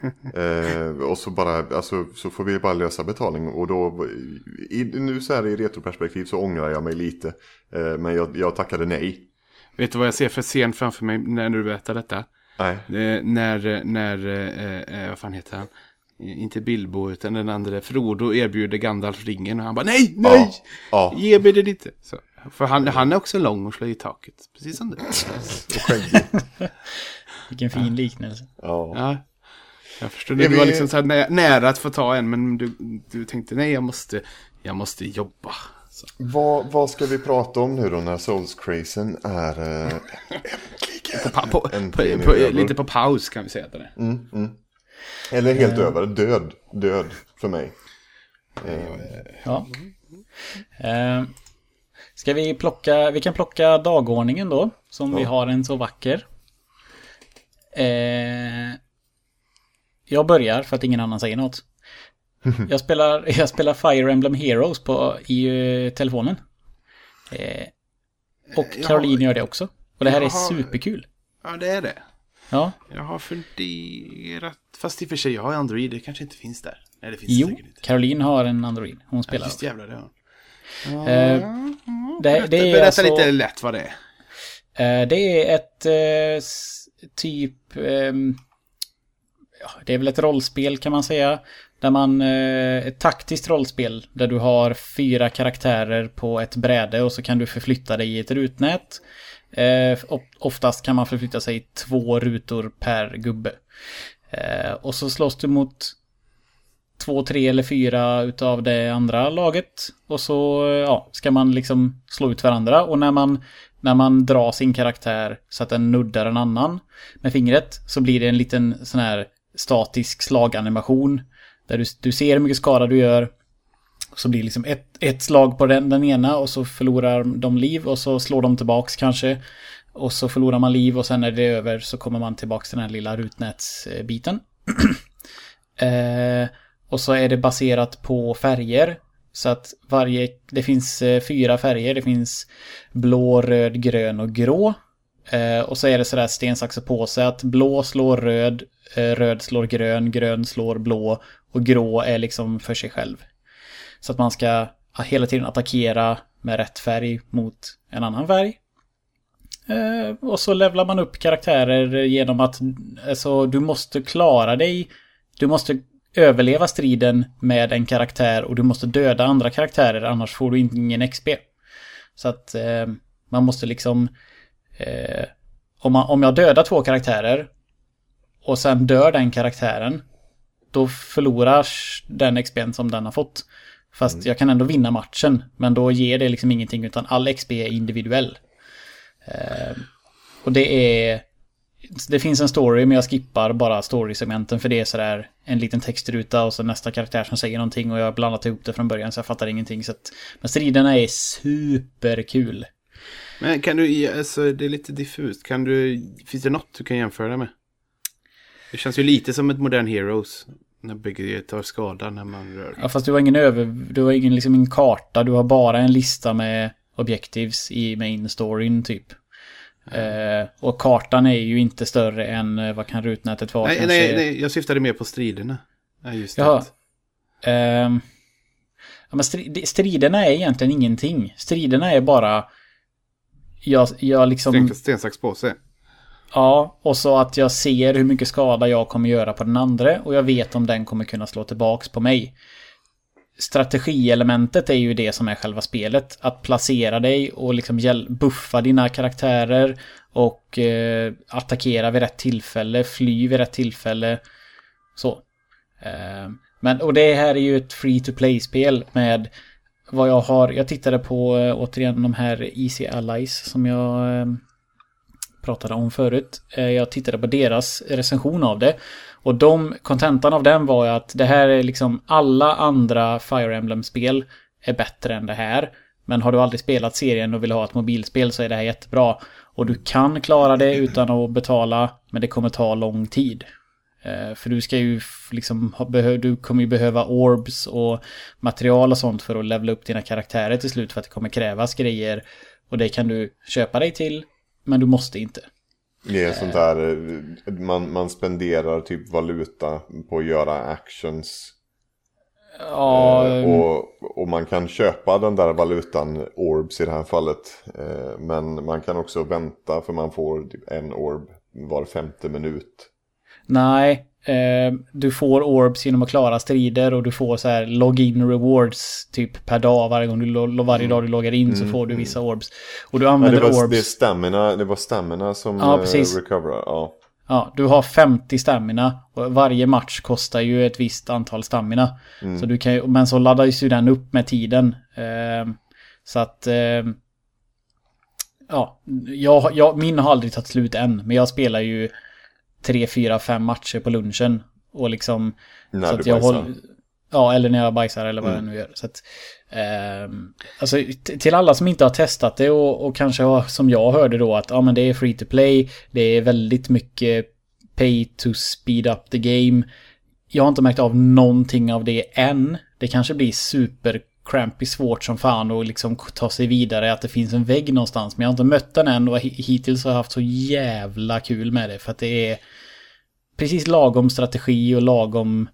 eh, och så bara, alltså, så får vi bara lösa betalning. Och då, i, nu så här i retroperspektiv så ångrar jag mig lite. Eh, men jag, jag tackade nej. Vet du vad jag ser för scen framför mig när du berättar detta? Nej. Eh, när, när, eh, eh, vad fan heter han? Inte Bilbo utan den andra. Frodo erbjuder Gandalf ringen och han bara nej, nej! Ja, ja. Ge mig den inte. Så, för han, han är också lång och slår i taket. Precis som du. Vilken fin liknelse. Ja. Ja. Jag förstår. Du vi- var liksom så här nä- nära att få ta en men du, du tänkte nej jag måste, jag måste jobba. Så. Vad, vad ska vi prata om nu då när Souls Crazen är eh, äntligen? På, på, Äntligen på, lite på paus kan vi säga att det är. Eller helt över, död. Död för mig. Ja. Eh, ska vi plocka, vi kan plocka dagordningen då. Som vi Ja. har en så vacker. Eh, jag börjar för att ingen annan säger något. Jag spelar, jag spelar Fire Emblem Heroes på, i eh, telefonen. Eh, och Ja. Caroline gör det också. Och det här är Jaha. superkul. Ja det är det. Ja, Jag har funderat, fast i och för sig jag har Android, det kanske inte finns där. Nej det finns jo, inte. Caroline har en Android. Hon Ja, spelar. Just jävlar det har hon. Eh, det, Berätta, det är berätta alltså... lite lätt vad det är. Eh, Det är ett s- typ... ja, det är väl ett rollspel kan man säga. Där man... Ett taktiskt rollspel. Där du har fyra karaktärer på ett bräde och så kan du förflytta dig i ett rutnät. Eh, Oftast kan man förflytta sig två rutor per gubbe. Eh, Och så slåss du mot två, tre eller fyra utav det andra laget. Och så eh, ja, ska man liksom slå ut varandra. Och när man, när man drar sin karaktär så att den nuddar en annan med fingret så blir det en liten sån här statisk slaganimation. Där du, du ser hur mycket skada du gör. Så blir det liksom ett, ett slag på den, den ena och så förlorar de liv och så slår de tillbaks kanske. Och så förlorar man liv och sen när det är över så kommer man tillbaks till den här lilla rutnätsbiten. Eh, och så är det baserat på färger. Så att varje, det finns eh, fyra färger. Det finns blå, röd, grön och grå. Eh, och så är det sådär sten, sax och påse att blå slår röd, eh, röd slår grön, grön slår blå och grå är liksom för sig själv. Så att man ska hela tiden attackera med rätt färg mot en annan färg. Eh, och så levlar man upp karaktärer genom att alltså, du måste klara dig. Du måste överleva striden med en karaktär och du måste döda andra karaktärer annars får du ingen XP. Så att eh, man måste liksom... Eh, om, man, om jag dödar två karaktärer och sen dör den karaktären då förlorar den XPn som den har fått. Fast jag kan ändå vinna matchen men då ger det liksom ingenting utan all XP är individuell. Eh, och det är... Det finns en story men jag skippar bara storysegmenten för det är sådär en liten textruta och så nästa karaktär som säger någonting och jag har blandat ihop det från början så jag fattar ingenting. Så att, men striderna är superkul. Men kan du, alltså det är lite diffust. Kan du, finns det något du kan jämföra det med? Det känns ju lite som ett modern Heroes. När bägge tar skada när man rör. Ja fast du har ingen över... Du har ingen, liksom ingen karta. Du har bara en lista med objectives i main storyn typ. Eh, och kartan är ju inte större än eh, vad kan rutnätet vara Nej, kanske? nej, nej, jag syftade mer på striderna. Ja, just det. Jaha. Ehm, ja, men stri- striderna är egentligen ingenting. Striderna är bara... Jag, jag liksom... Sten, sten, sax, påse. Ja, och så att jag ser hur mycket skada jag kommer göra på den andra och jag vet om den kommer kunna slå tillbaks på mig. Strategielementet är ju det som är själva spelet. Att placera dig och liksom buffa dina karaktärer och eh, attackera vid rätt tillfälle, fly vid rätt tillfälle. Så. Eh, men, och det här är ju ett free to play-spel med vad jag har, jag tittade på eh, återigen de här Easy Allies som jag eh, pratade om förut. Eh, jag tittade på deras recension av det. Och de, kontentan av den var ju att det här är liksom alla andra Fire Emblem-spel är bättre än det här. Men har du aldrig spelat serien och vill ha ett mobilspel så är det här jättebra. Och du kan klara det utan att betala, men det kommer ta lång tid. Eh, för du ska ju liksom, du kommer ju behöva orbs och material och sånt för att levla upp dina karaktärer till slut för att det kommer krävas grejer. Och det kan du köpa dig till, men du måste inte. Det är sånt där, eh, man, man spenderar typ valuta på att göra actions. Ja, Eh, och, och man kan köpa den där valutan, orbs i det här fallet. Eh, Men man kan också vänta för man får typ en orb var femte minut. nej. Eh, du får orbs genom att klara strider och du får så här login rewards typ per dag. Varje, gång du, lo- varje dag du loggar in så får du vissa orbs. Och du Ja, använder det, var, orbs. det, är stamina, det var stamina som Ja, eh, precis. recoverar. Ja. Ja, du har 50 stamina och varje match kostar ju ett visst antal stamina. Så du kan men så laddas ju den upp med tiden. Eh, så att... Eh, ja, jag, jag, min har aldrig tagit slut än. Men jag spelar ju 3, 4, 5 matcher på lunchen. Och liksom... När så du att jag bajsar. håller, Ja, eller när jag bajsar eller vad jag nu gör. Så att, ehm, alltså, till alla som inte har testat det och, och kanske har, som jag hörde då, att ja, men det är free to play, det är väldigt mycket pay to speed up the game. Jag har inte märkt av någonting av det än. Det kanske blir super crampy svårt som fan och liksom ta sig vidare, att det finns en vägg någonstans. Men jag har inte mött den än och hittills har jag haft så jävla kul med det. För att det är precis lagom strategi och lagom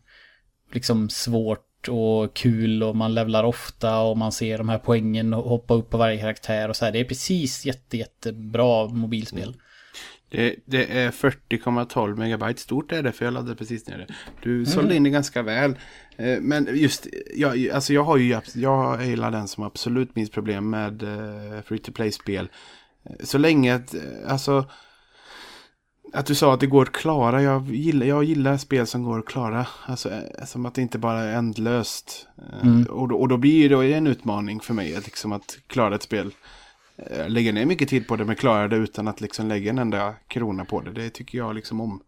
liksom svårt och kul och man levlar ofta och man ser de här poängen och hoppa upp på varje karaktär och så här. Det är precis jätte, jättebra mobilspel. Mm. Det, det är 40,12 megabyte stort är det, för jag laddade precis ner det. Du sålde in det ganska väl. Eh, Men just, jag, alltså jag har ju, jag är den som absolut minst problem med eh, free to play-spel. Eh, Så länge att, alltså, att du sa att det går att klara. Jag gillar, jag gillar spel som går att klara. Alltså, som att det inte bara är ändlöst. Eh, Och, då, och då blir det en utmaning för mig liksom, att klara ett spel. Eh, Lägga ner mycket tid på det men klara det utan att liksom lägga en enda krona på det. Det tycker jag liksom om.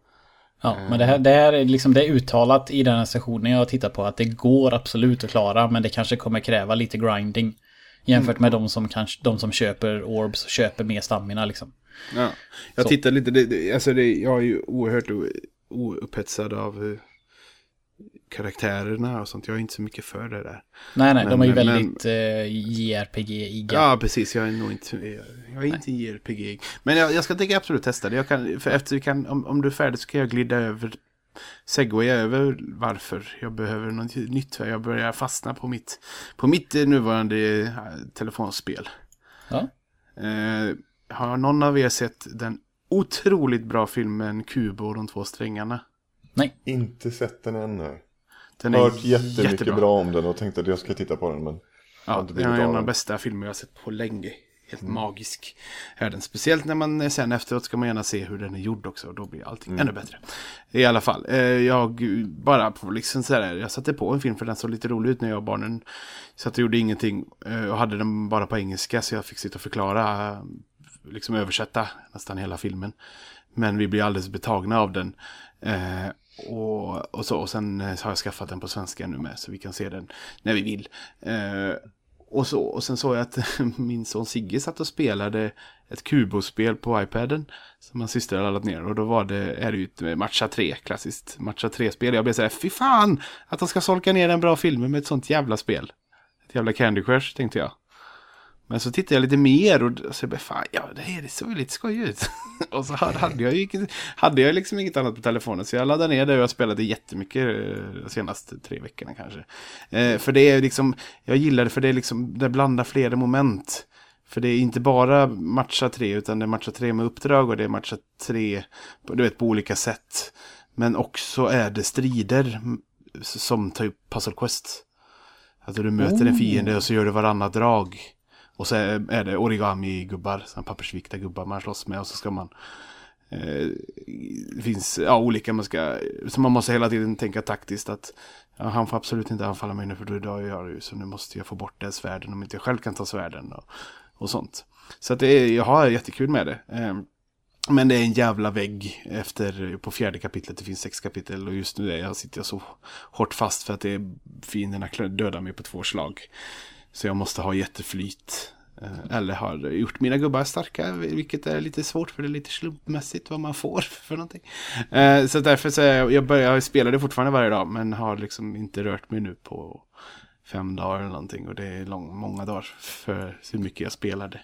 Ja, men det här, det här är liksom det är uttalat i den här sessionen jag tittar på att det går absolut att klara men det kanske kommer kräva lite grinding. Jämfört med de som, kanske, de som köper orbs och köper mer stamina liksom. Ja. Jag Så. tittar lite, det, det, alltså det, jag är ju oerhört o- oupphetsad av eh, karaktärerna och sånt. Jag är inte så mycket för det där. Nej, nej, de är ju Men- men- väldigt eh, JRPG-iga. Ja, precis. Jag är nog inte, jag är inte JRPG. Men jag, jag ska tänka absolut testa det. Jag kan, för efter vi kan, om, om du är färdig så kan jag glida över, segwaya över varför jag behöver något nytt. För Jag börjar fastna på mitt, på mitt nuvarande eh, telefonspel. Ja. Eh, har någon av er sett den otroligt bra filmen Kubo och de två strängarna? Nej, Inte sett den ännu. Den Hört jättemycket jättebra. bra om den och tänkte att jag ska titta på den. Men har Ja, det är en av de bästa filmer jag har sett på länge. Helt magisk är den. Speciellt när man eh, sen efteråt ska man gärna se hur den är gjord också. Och då blir allting ännu bättre. I alla fall, eh, jag bara på liksom sådär, jag satte på en film för den såg lite rolig ut när jag och barnen satt och gjorde ingenting. eh, Och hade den bara på engelska så jag fick sitta och förklara, liksom översätta nästan hela filmen. Men vi blir alldeles betagna av den. Och, och, så, och sen eh, har jag skaffat den på svenska nu med så vi kan se den när vi vill. Eh, och, så, och sen såg jag att min son Sigge satt och spelade ett kubospel på iPaden. Som hans syster hade laddat ner. Och då var det, är det ju ett eh, Matcha 3, klassiskt Matcha 3-spel. Jag blev så här, fy fan! Att de ska solka ner en bra film med ett sånt jävla spel. Ett jävla Candy Crush, tänkte jag. Men så tittade jag lite mer och så bara, fan, ja det här såg lite skoj ut. och så hade jag ju hade jag liksom inget annat på telefonen. Så jag laddade ner det och jag spelade jättemycket eh, de senaste tre veckorna kanske. Eh, för det är liksom, jag gillar det för det är liksom, det blandar flera moment. För det är inte bara matcha tre utan det är matcha tre med uppdrag och det är matcha tre, du vet på olika sätt. Men också är det strider som typ Puzzle Quest. Alltså du möter en fiende och så gör du varannat drag. Och så är det origami-gubbar, pappersvikta gubbar man slåss med och så ska man... Eh, det finns ja, olika man ska... Så man måste hela tiden tänka taktiskt att ja, han får absolut inte anfalla mig nu för då dör jag ju. Så nu måste jag få bort det svärden om inte jag själv kan ta svärden och, och sånt. Så att det är, jag har jättekul med det. Eh, men det är en jävla vägg efter, på fjärde kapitlet, det finns sex kapitel och just nu är jag, sitter jag så hårt fast för att det är, fienderna dödar mig på två slag. Så jag måste ha jätteflyt. Eh, Eller har gjort mina gubbar starka, vilket är lite svårt för det är lite slumpmässigt vad man får för någonting. Eh, Så därför så jag, jag börjar spela det fortfarande varje dag, men har liksom inte rört mig nu på fem dagar eller någonting. Och det är lång, många dagar för hur mycket jag spelade.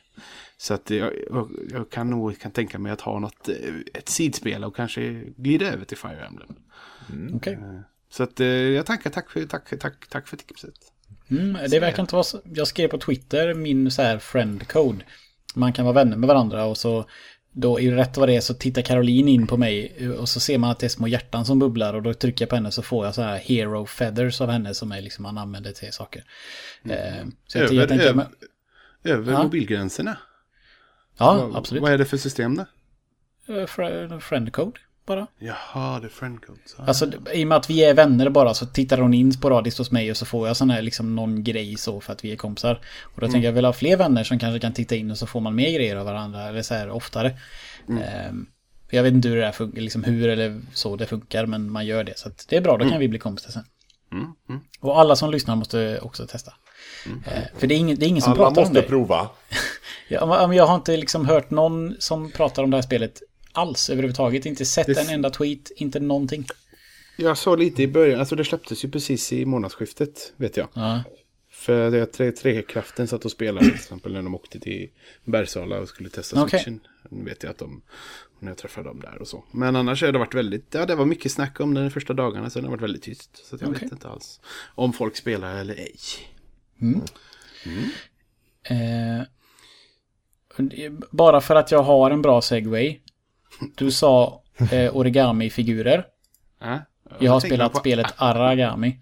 Så att jag, jag, jag kan nog kan tänka mig att ha något, eh, ett sidspel och kanske glida över till Fire Emblem. Okej. Eh, Så att jag tackar, tack tack, tack, tack för tipset. Mm, det verkar inte vara så. Jag skrev på Twitter min så här friend code. Man kan vara vänner med varandra och så då det rätt vad det är så tittar Caroline in på mig och så ser man att det är små hjärtan som bubblar och då trycker jag på henne så får jag så här hero feathers av henne som är liksom man använder till saker. Eh, så jag, jag Över, tänker, över, men, över Ja. mobilgränserna. ja, Vad- absolut. Vad är det för system då? Eh, fr- Friend code bara. Jaha, det är friendcodes. Ah. Alltså i och med att vi är vänner bara så tittar hon in sporadiskt hos mig och så får jag sån här liksom någon grej så för att vi är kompisar. Och då tänker jag väl ha fler vänner som kanske kan titta in och så får man mer grejer av varandra eller så här oftare. Ehm, för jag vet inte hur det funkar, liksom hur eller så det funkar men man gör det. Så att det är bra, då kan vi bli kompisar sen. Mm, mm. Och alla som lyssnar måste också testa. Eh, för det är ingen, det är ingen som Alla pratar om måste det. prova. Ja, men- men jag har inte liksom hört någon som pratar om det här spelet alls överhuvudtaget. Inte sett Det- en enda tweet, inte någonting. Jag sa lite i början, alltså det släpptes ju precis i månadsskiftet, vet jag. Ja. För det tre, Trekraften satt och spelade till exempel när de åkte till Bergsala och skulle testa Okej. switchen. Nu vet jag att de, när jag träffade dem där och så. Men annars har det varit väldigt, ja det var mycket snack om den de första dagarna, sen har det varit väldigt tyst. Så jag Okej. vet inte alls om folk spelar eller ej. Eh, bara för att jag har en bra segway. Du sa eh, origami-figurer. Ja, Jag har spelat på- spelet Aragami.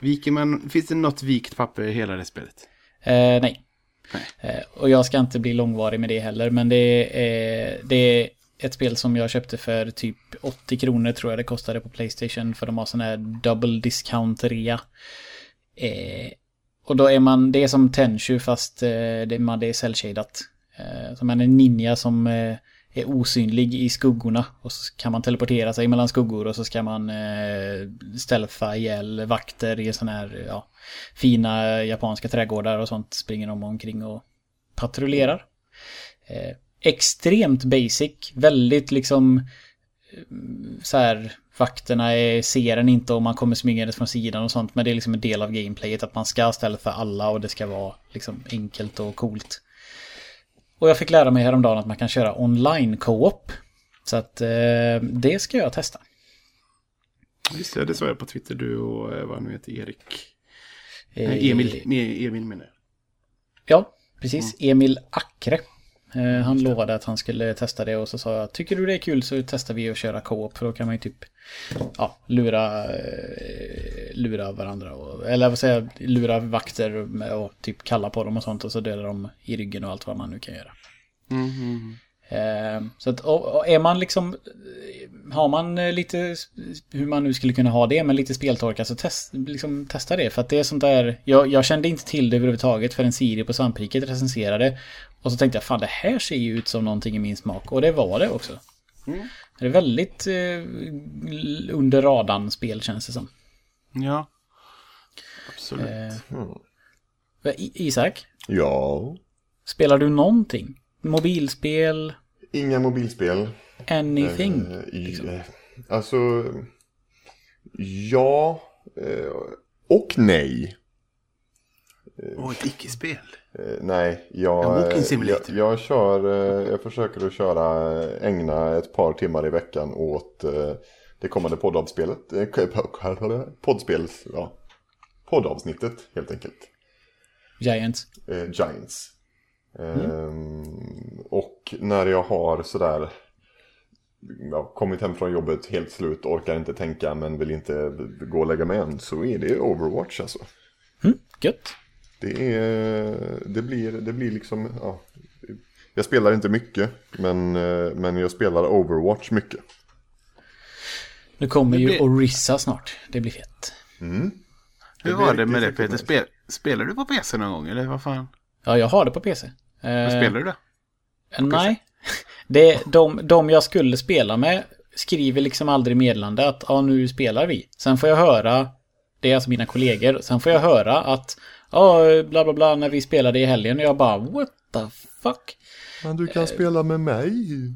Viker man, finns det något vikt papper i hela det spelet? Eh, nej. Nej. Eh, och jag ska inte bli långvarig med det heller. Men det är, det är ett spel som jag köpte för typ 80 kronor tror jag det kostade på Playstation. För de har sån här double discount rea. Eh, och då är man, det är som Tenchu fast eh, det, man, det är cell-shadat. Eh, så man är en ninja som eh, är osynlig i skuggorna. Och så kan man teleportera sig mellan skuggor och så ska man eh, stealtha ihjäl vakter i sådana här, ja, fina japanska trädgårdar och sånt springer de omkring och patrullerar. Eh, extremt basic, väldigt liksom eh, så här vakterna är, ser en inte om man kommer smygandes från sidan och sånt men det är liksom en del av gameplayet att man ska ställa för alla och det ska vara liksom enkelt och coolt. Och jag fick lära mig häromdagen att man kan köra online co-op. Så att eh, det ska jag testa. Just det, det sa jag på Twitter, du och eh, vad nu heter, Erik. Eh, Nej, Emil, Me- Emil menar jag. Ja, precis. Emil Ackre. Eh, han lovade att han skulle testa det och så sa jag tycker du det är kul så testar vi att köra co-op för då kan man ju typ ja, lura, eh, lura varandra och, eller vad säger lura vakter och typ kalla på dem och sånt och så döda dem i ryggen och allt vad man nu kan göra. Mm, så att, och, är man liksom, har man lite, hur man nu skulle kunna ha det, med lite speltorka så test, liksom, testa det. För att det är sånt där, jag, jag kände inte till det överhuvudtaget för en Siri på Svampriket recenserade. Och så tänkte jag, fan det här ser ju ut som någonting i min smak. Och det var det också. Det är väldigt eh, under radarn spel känns det som. Ja, absolut. Eh, I- Isak, Ja, spelar du någonting? Mobilspel? inga mobilspel. Anything? Eh, i, eh, alltså, ja eh, och nej. Och ett icke-spel. Eh, nej, jag, eh, jag, jag kör, eh, jag försöker att köra, ägna ett par timmar i veckan åt det kommande poddavspelet. Poddspels, ja. Poddavsnittet helt enkelt. Giants? eh, Giants. Ehm, och när jag har sådär ja, kommit hem från jobbet helt slut, orkar inte tänka men vill inte gå och lägga mig än så är det Overwatch alltså. Mm, gött. Det, är, det, blir, det blir liksom, ja, jag spelar inte mycket men, eh, men jag spelar Overwatch mycket. Nu kommer Det ju blir- Orissa snart. Det blir fett. Hur Det var blir det med det Peter? Spel, spelar du på PC någon gång eller vad fan? Ja, jag har det på PC. Vad Eh, spelar du då? Nej. Det är de, de jag skulle spela med skriver liksom aldrig meddelande att ja, nu spelar vi. Sen får jag höra, det är alltså mina kollegor, sen får jag höra att ja, bla bla bla när vi spelade i helgen och jag bara what the fuck? Men du kan spela med mig.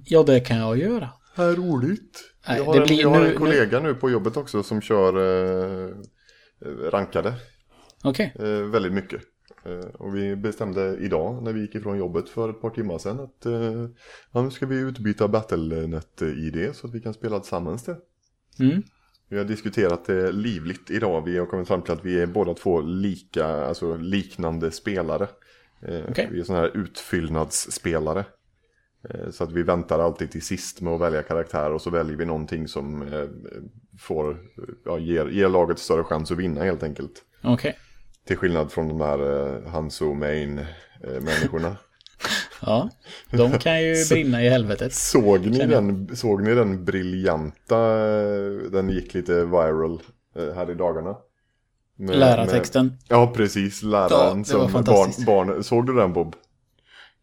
Ja, det kan jag göra. Här roligt. Nej, jag har, en, jag har nu- en kollega nu på jobbet också som kör eh, rankade. Okej. Eh, väldigt mycket. Eh, och vi bestämde idag när vi gick ifrån jobbet för ett par timmar sedan att eh, nu ska vi utbyta Battlenet-ID så att vi kan spela tillsammans det. Mm. Vi har diskuterat det livligt idag. Vi har kommit fram till att vi är båda två lika, alltså liknande spelare. Eh, Okej. Vi är sådana här utfyllnadsspelare. Eh, så att vi väntar alltid till sist med att välja karaktär och så väljer vi någonting som eh, får, ja, ger, ger laget större chans att vinna helt enkelt. Okej. Till skillnad från de här eh, Hanso Main eh, människorna. Ja. De kan ju brinna i helvetet. Såg ni, den, såg ni den briljanta, eh, den gick lite viral eh, här i dagarna? Med- Lärartexten. Med, ja, precis. Läraren Ja, som barn, barn... Såg du den Bob?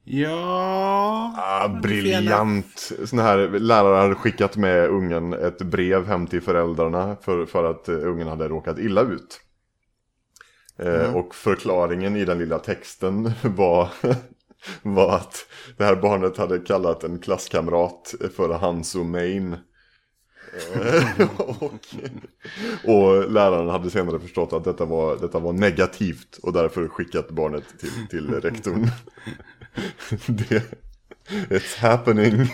Ja... Ah, briljant! Sån här lärare hade skickat med ungen ett brev hem till föräldrarna för, för att eh, ungen hade råkat illa ut. Eh, Och förklaringen i den lilla texten var, var att det här barnet hade kallat en klasskamrat för Hanso Main. Eh, och, och läraren hade senare förstått att detta var, detta var negativt och därför skickat barnet till, till rektorn. det, it's happening.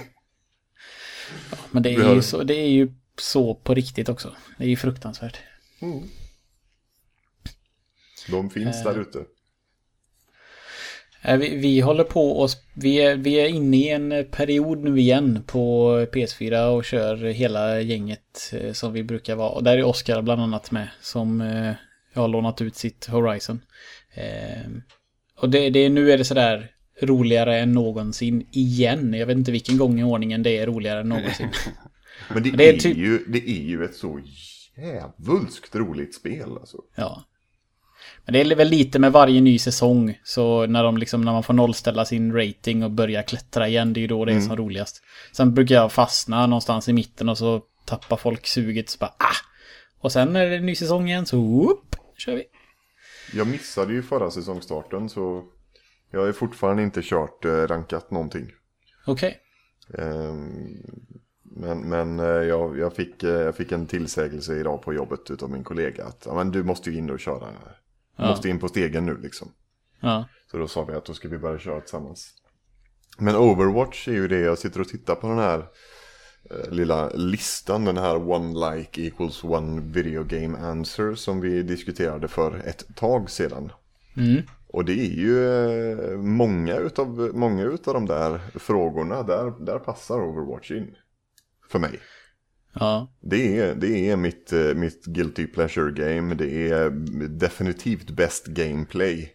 Men det är, har- ju så, det är ju så på riktigt också. Det är ju fruktansvärt. De finns där ute. Eh, Vi, vi håller på och vi är, vi är inne i en period nu igen på PS4 och kör hela gänget eh, som vi brukar vara. Och där är Oscar bland annat med som eh, har lånat ut sitt Horizon. Eh, och det, det, nu är det sådär roligare än någonsin igen. Jag vet inte vilken gång i ordningen det är roligare än någonsin. Men det, Det är är, typ- ju, det är ju ett så jävulskt roligt spel alltså. Ja. Men det är väl lite med varje ny säsong. Så när, de liksom, när man får nollställa sin rating och börja klättra igen, det är ju då det är som roligast. Sen brukar jag fastna någonstans i mitten och så tappar folk suget. Så bara, ah! Och sen när det är ny säsong igen så whoop, kör vi. Jag missade ju förra säsongstarten så jag har fortfarande inte kört eh, rankat någonting. Okej. Ehm, men men eh, jag, jag, fick, eh, jag fick en tillsägelse idag på jobbet utav min kollega att men du måste ju in och köra. Ja. måste in på stegen nu liksom. Ja. Så då sa vi att då ska vi börja köra tillsammans. Men Overwatch är ju det jag sitter och tittar på den här eh, lilla listan. Den här one like equals one video game answer som vi diskuterade för ett tag sedan. Mm. Och det är ju eh, många utav, många utav de där frågorna, där, där passar Overwatch in. För mig. Ja. Det är, det är mitt, eh, mitt guilty pleasure game. Det är definitivt bäst gameplay.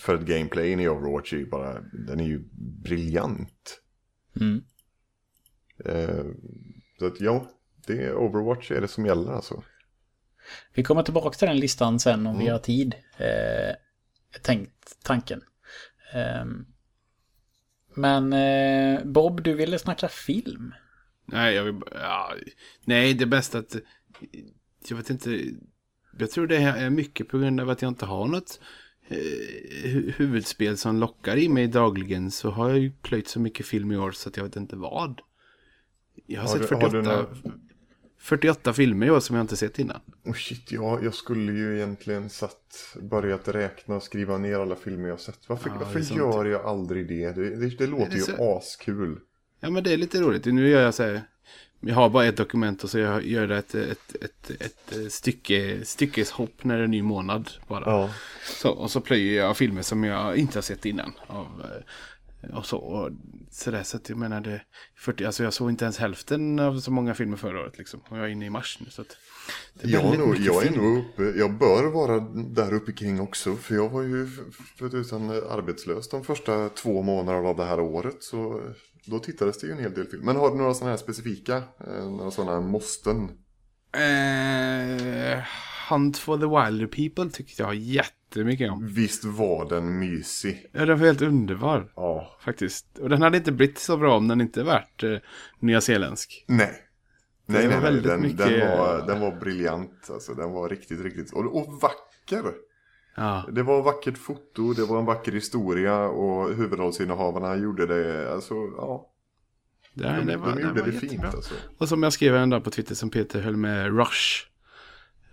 För att gameplayen i Overwatch är ju bara, den är ju briljant. Mm. Eh, så att ja, det är Overwatch är det som gäller alltså. Vi kommer tillbaka till den listan sen om vi har tid. Eh, tänkt tanken. Ehm. men eh, Bob, du ville snacka film. Nej, jag vill ja, Nej, det är bäst att... Jag vet inte. Jag tror det är mycket på grund av att jag inte har något eh, hu- huvudspel som lockar i mig dagligen. Så har jag ju plöjt så mycket film i år så att jag vet inte vad. Jag har, Har sett du- har du 48, 48 filmer i år som jag inte sett innan. Oh shit, ja, jag skulle ju egentligen satt, börjat räkna och skriva ner alla filmer jag sett. Varför, Ja, varför gör jag aldrig det? Det, det, det låter det ju så- askul. Ja, men det är lite roligt. Nu gör jag så här. Jag har bara ett dokument och så jag gör det ett, ett, ett, ett stycke, styckeshopp när det är ny månad bara. Ja. Så, och så plöjer jag filmer som jag inte har sett innan. Av, eh, och så, och så där, så att jag menar det, 40, alltså jag såg inte ens hälften av så många filmer förra året liksom. Och jag är inne i mars nu så att. Jag, nog, jag är nog uppe, jag bör vara där uppe kring också. För jag var ju för tusan arbetslös de första två månaderna av det här året. Så då tittades det ju en hel del film. Men har du några sådana här specifika, eh, några sådana måsten? Eh, Hunt for the Wilder People tyckte jag jättemycket om. Visst var den mysig? Ja, den var helt underbar. Ja. Faktiskt. Och den hade inte blivit så bra om den inte varit eh, nyzeeländsk. Nej. Nej, nej, nej. väldigt Den, mycket- den, var, den var briljant. Alltså, den var riktigt, riktigt... Och, och vacker. Ja, Det var vackert foto, det var en vacker historia och huvudrollsinnehavarna gjorde det, alltså, ja. det, De, det var, de det gjorde var det fint alltså. Och som jag skrev en dag på Twitter som Peter höll med Rush.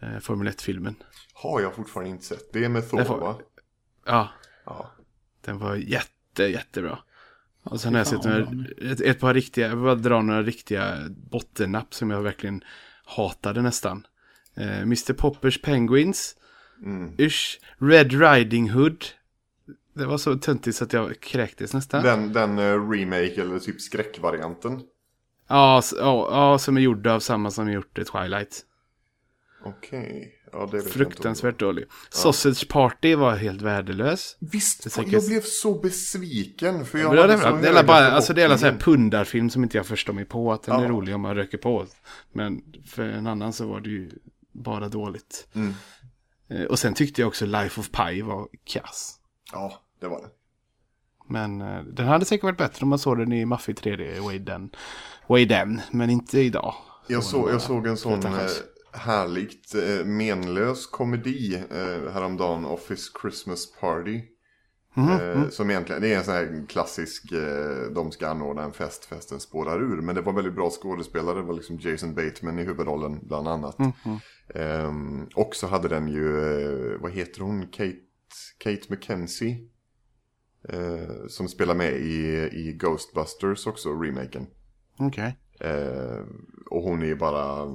Eh, Formel 1-filmen. har jag fortfarande inte sett. Det är med Thor Det får- va? Ja, Ja. den var jätte, jättebra. Och sen har jag sett några, ett, ett par riktiga, jag vill bara dra några riktiga bottennapp som jag verkligen hatade nästan. Eh, Mr Poppers Penguins. Mm. Usch. Red Riding Hood. Det var så töntigt så att jag kräktes nästan. Den, den eh, remake eller typ skräckvarianten. Ja, ja, ja, som är gjord av samma som gjort Twilight. Okej. Ja, det vet Fruktansvärt dålig. Sausage Party var helt värdelös. Visst, är säkert- jag blev så besviken. För jag Men det, är, så det, är bara, alltså det är en sån här pundarfilm som inte jag förstår mig på att den är Ja. rolig om man röker på. Men för en annan så var det ju bara dåligt. Mm. Eh, Och sen tyckte jag också Life of Pi var kass. Ja, det var det. Men eh, den hade säkert varit bättre om man såg den i maffig 3D way den. Way den, men inte idag. Jag, Så jag såg en sån eh, härligt menlös komedi häromdagen, Office Christmas Party. Mhm, Eh, Som egentligen, det är en sån här klassisk, eh, de ska anordna en fest, festen spårar ur. Men det var väldigt bra skådespelare, det var liksom Jason Bateman i huvudrollen bland annat. mhm. Ehm, och så hade den ju, eh, vad heter hon, Kate, Kate McKenzie. Eh, som spelar med i, i Ghostbusters också, remaken. Okej. Eh, och hon är ju bara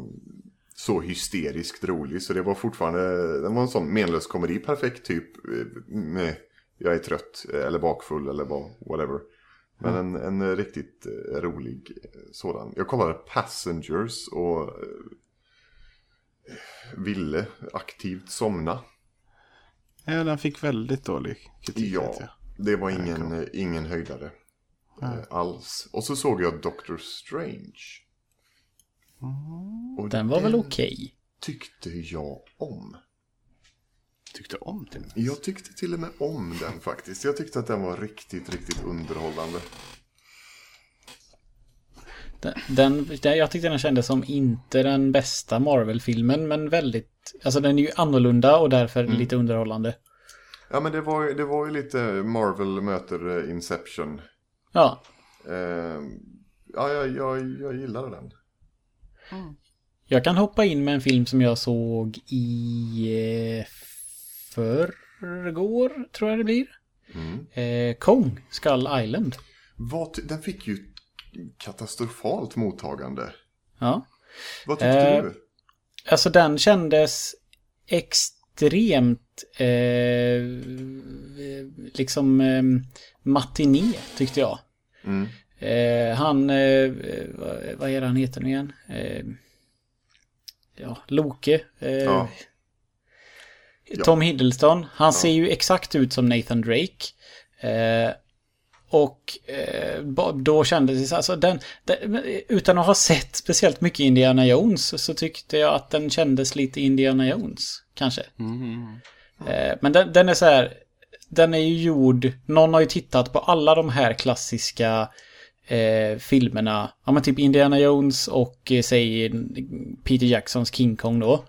så hysteriskt rolig. Så det var fortfarande, det var en sån menlös komedi, perfekt typ. eh, Med, jag är trött eh, eller bakfull eller vad, whatever. Men en, en riktigt eh, rolig eh, sådan. Jag kollade Passengers och ville aktivt somna. Ja, den fick väldigt dålig kritik. Ja, det var ingen, ingen höjdare eh, alls. Och så såg jag Doctor Strange. Och Den var väl okej? tyckte jag om. Tyckte om den. Jag tyckte till och med om den faktiskt. Jag tyckte att den var riktigt, riktigt underhållande. Den, den, jag tyckte den kändes som inte den bästa Marvel-filmen, men väldigt... Alltså den är ju annorlunda och därför lite underhållande. Ja, men det var, ju- det var ju lite Marvel möter eh, Inception. Ja, Eh, ja, jag, jag, jag gillade den. jag kan hoppa in med en film som jag såg i eh, förrgår, tror jag det blir. Eh, Kong, Skull Island. Vad, den fick ju katastrofalt mottagande. Ja. Vad tyckte Eh, du? Alltså den kändes extremt eh, liksom eh, matiné tyckte jag. Mm. Eh, han, eh, vad, vad är det han heter nu igen? Eh, ja, Loke. Eh, Ja. Tom Hiddleston. Han ser ju exakt ut som Nathan Drake. Eh, och eh, då kändes det så- alltså den, den, utan att ha sett speciellt mycket Indiana Jones så tyckte jag att den kändes lite Indiana Jones, kanske. Eh, men den, den är så här, den är ju gjord, någon har ju tittat på alla de här klassiska eh, filmerna, ja men typ Indiana Jones och eh, säg Peter Jacksons King Kong då.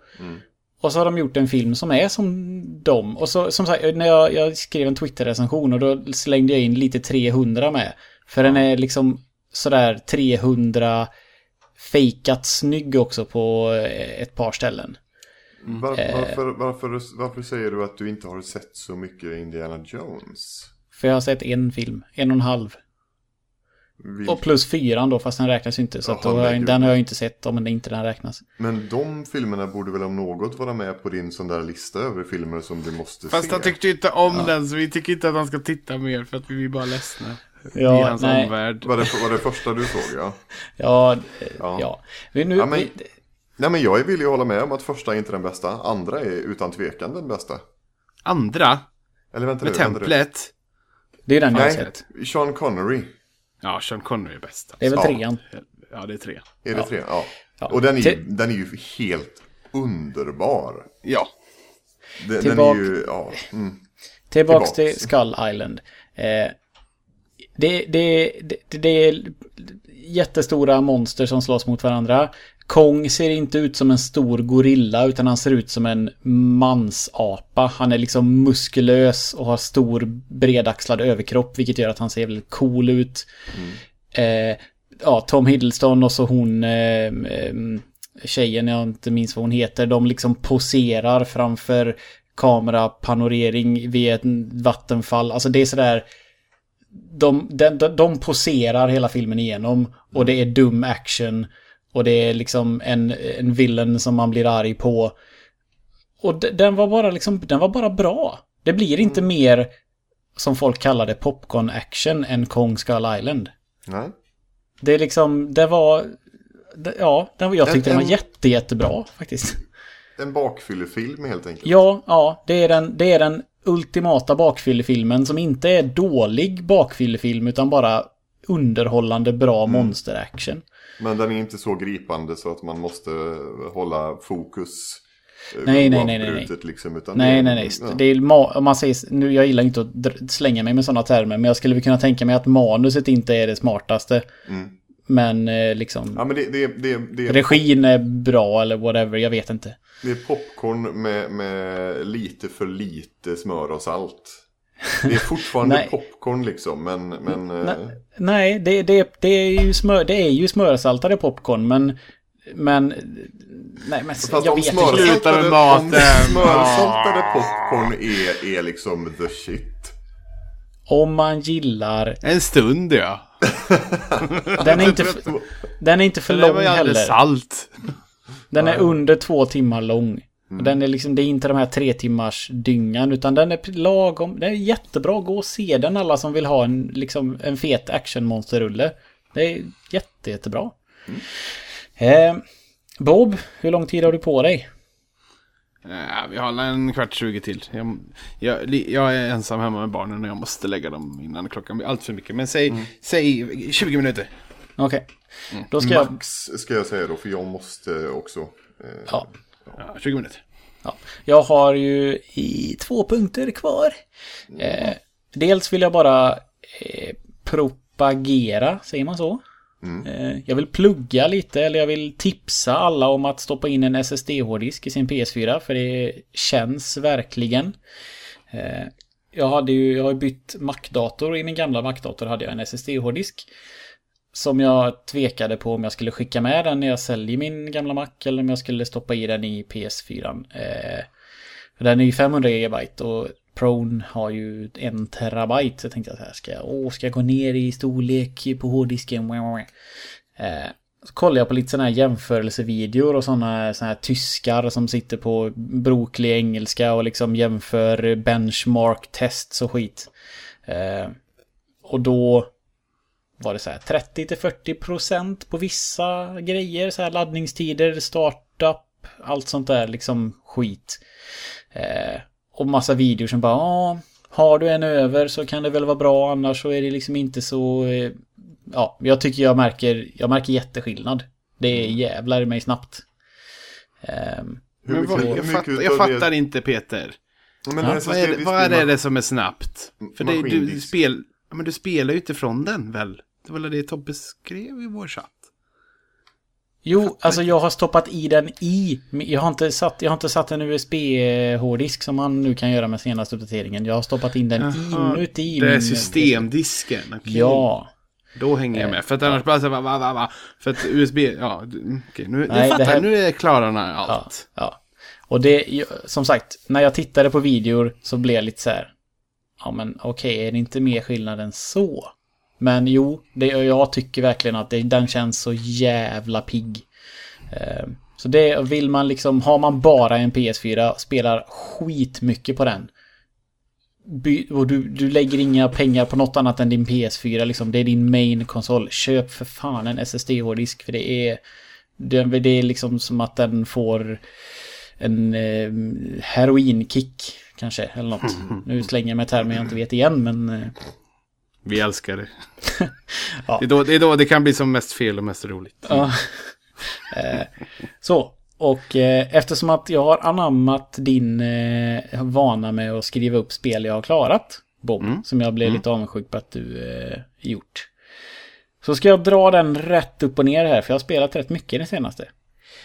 Och så har de gjort en film som är som dem. Och så som sagt, när jag, jag skrev en Twitter-recension och då slängde jag in lite 300 med. För den är liksom sådär 300 fejkat snygg också på eh, ett par ställen. Var, Eh. varför, varför, varför säger du att du inte har sett så mycket Indiana Jones? För jag har sett en film, en och en halv. Vil- Och plus fyran då, fast den räknas ju inte. Så att då Jaha, har jag, nej, den har jag inte sett om inte den räknas. Men de filmerna borde väl om något vara med på din sån där lista över filmer som du måste Fast se? han tyckte inte om den så vi tycker inte att han ska titta mer för att vi är bara ledsna. I Ja, hans nej. omvärld. Var det, var det första du såg ja? Ja, eh, Ja. ja. Vi, nu, Ja, men- vi, Nej men jag är villig att hålla med om att första är inte den bästa. Andra är utan tvekan den bästa. Andra, Eller vänta med nu, vänta templet. det är den jag har Nej, sett. Sean Connery. Ja, Sean Connery är bäst. Det är väl Ja. trean. Ja, det är tre. Är det tre? Ja. Ja. Och den är, ju, den är ju helt underbar. Ja. Den, den Tillbaka- är ju, ja. Mm. Tillbaks Tillbaks. till Skull Island. Eh, det, det, det, det är jättestora monster som slåss mot varandra. Kong ser inte ut som en stor gorilla utan han ser ut som en mansapa. Han är liksom muskulös och har stor bredaxlad överkropp vilket gör att han ser väldigt cool ut. Eh, ja, Tom Hiddleston och så hon... Eh, eh, tjejen, jag inte minns vad hon heter, de liksom poserar framför kamerapanorering vid ett vattenfall. Alltså det är sådär... De, de, de poserar hela filmen igenom och det är dum action. Och det är liksom en, en villain som man blir arg på. Och den var bara liksom, den var bara bra. Det blir inte mer, som folk kallar det, popcorn action än Kong Skull Island. Nej. Det är liksom, det var... Det, ja, den, jag tyckte En- den var jätte, jättebra faktiskt. En bakfyllefilm helt enkelt. Ja, ja, det är den, det är den ultimata bakfyllefilmen som inte är dålig bakfyllefilm utan bara underhållande bra Mm. monsteraction. Men den är inte så gripande så att man måste hålla fokus. eh, Nej, nej, nej, nej, Liksom, utan Nej, det, nej, nej. Ja. Det är, om man säger, nu, jag gillar inte att slänga mig med sådana termer, men jag skulle väl kunna tänka mig att manuset inte är det smartaste. Mm. Men eh, liksom, Ja, men det, det, det, det, regin är bra eller whatever, jag vet inte. det är popcorn med, med lite för lite smör och salt. Det är fortfarande Nej. popcorn liksom, men... men eh, Nej, nej det, det, det, är ju smör, det är ju smörsaltade popcorn, men... Men... Nej, men Fast jag vet inte. Sluta smörsaltade, med om maten. smörsaltade popcorn är, är liksom the shit. Om man gillar... En stund ja. Den är inte, den är inte för lång heller. salt. Den är under två timmar lång. Och Den är liksom, det är inte de här tre timmars dyngan utan den är lagom. Den är jättebra. Gå och se den alla som vill ha en, liksom, en fet actionmonsterrulle. Det är jätte, jättebra. Eh, Bob, hur lång tid har du på dig? Ja, vi har en kvart, 20 till. Jag, jag, jag är ensam hemma med barnen och jag måste lägga dem innan klockan blir allt för mycket. Men säg, säg 20 minuter. Okej. Ska jag... Max ska jag säga då, för jag måste också. Eh, Ja. Ja, 20 minuter. Ja, jag har ju i två punkter kvar. Eh, dels vill jag bara eh, propagera, säger man så? Eh, jag vill plugga lite, eller jag vill tipsa alla om att stoppa in en SSD-hårddisk i sin PS4, för det känns verkligen. Eh, jag hade ju, jag har bytt Mac-dator i min gamla Mac-dator hade jag en SSD-hårddisk. Som jag tvekade på om jag skulle skicka med den när jag säljer min gamla Mac eller om jag skulle stoppa i den i PS4. Eh, den är ju 500 GB och Prone har ju en terabyte. Så jag tänkte att här ska jag, åh, ska jag gå ner i storlek på hårddisken? Eh, så kollade jag på lite sådana här jämförelsevideor och sådana såna här tyskar som sitter på broklig engelska och liksom jämför benchmark tests och skit. Eh, och då var det så här 30-40% på vissa grejer, så här laddningstider, startup, allt sånt där liksom skit. Eh, och massa videor som bara, har du en över så kan det väl vara bra, annars så är det liksom inte så... Eh, ja, jag tycker jag märker, jag märker jätteskillnad. Det är jävlar i mig snabbt. Hur Men vad, mycket- jag, fattar, jag fattar inte Peter. Ja, men Ja, Vad är, det, vad är det som är snabbt? För det, du, spel, ja, men du spelar ju inte från den väl? Det var väl det Tobbe skrev i vår chatt? Jo, alltså jag har stoppat i den i. Jag har inte satt, jag har inte satt en USB-hårddisk som man nu kan göra med senaste uppdateringen. Jag har stoppat in den Jaha, inuti Det är systemdisken. okej. Ja. Då hänger jag med. För att annars bara så här, va, va, va. För att USB, ja, okej. Nu, Nej, nu fattar här- jag, nu är klararna Ja, allt. ja. Och det, som sagt, när jag tittade på videor så blev jag lite så här. Ja men okej, är det inte mer skillnad än så? Men jo, det, jag tycker verkligen att det, den känns så jävla pigg. Eh, så det vill man liksom, har man bara en PS4, spelar skitmycket på den. By, och du, du lägger inga pengar på något annat än din PS4 liksom. Det är din main konsol. Köp för fan en SSD-hårddisk för det är... Det, det är liksom som att den får en eh, heroinkick kanske, eller något. Nu slänger jag mig termer jag inte vet igen, men... Eh, vi älskar det. Ja. Det, är då, det är då det kan bli som mest fel och mest roligt. Ja. Eh, Så, och eh, eftersom att jag har anammat din eh, vana med att skriva upp spel jag har klarat, Bob, som jag blev lite avundsjuk på att du gjort. Så ska jag dra den rätt upp och ner här, för jag har spelat rätt mycket den senaste.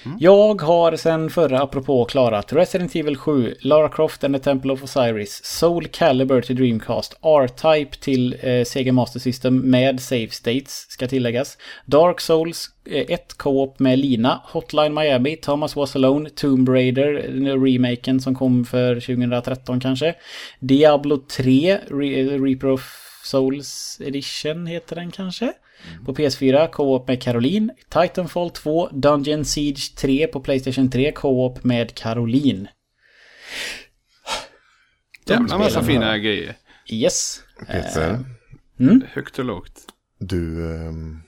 Mm. Jag har sen förra apropå klarat Resident Evil 7, Lara Croft and the Temple of Osiris, Soul Calibur till Dreamcast, R-Type till eh, Sega Master System med Save States ska tilläggas, Dark Souls eh, 1 Co-op med Lina, Hotline Miami, Thomas Was Alone, Tomb Raider, remaken som kom för 2013 kanske, Diablo 3, Re Reaper of Souls Edition heter den kanske. På PS4, Co-op med Caroline. Titanfall 2, Dungeon Siege 3 på Playstation 3, Co-op med Caroline. Jävla massa fina grejer. Yes. Peter, Högt och lågt. du, ehm,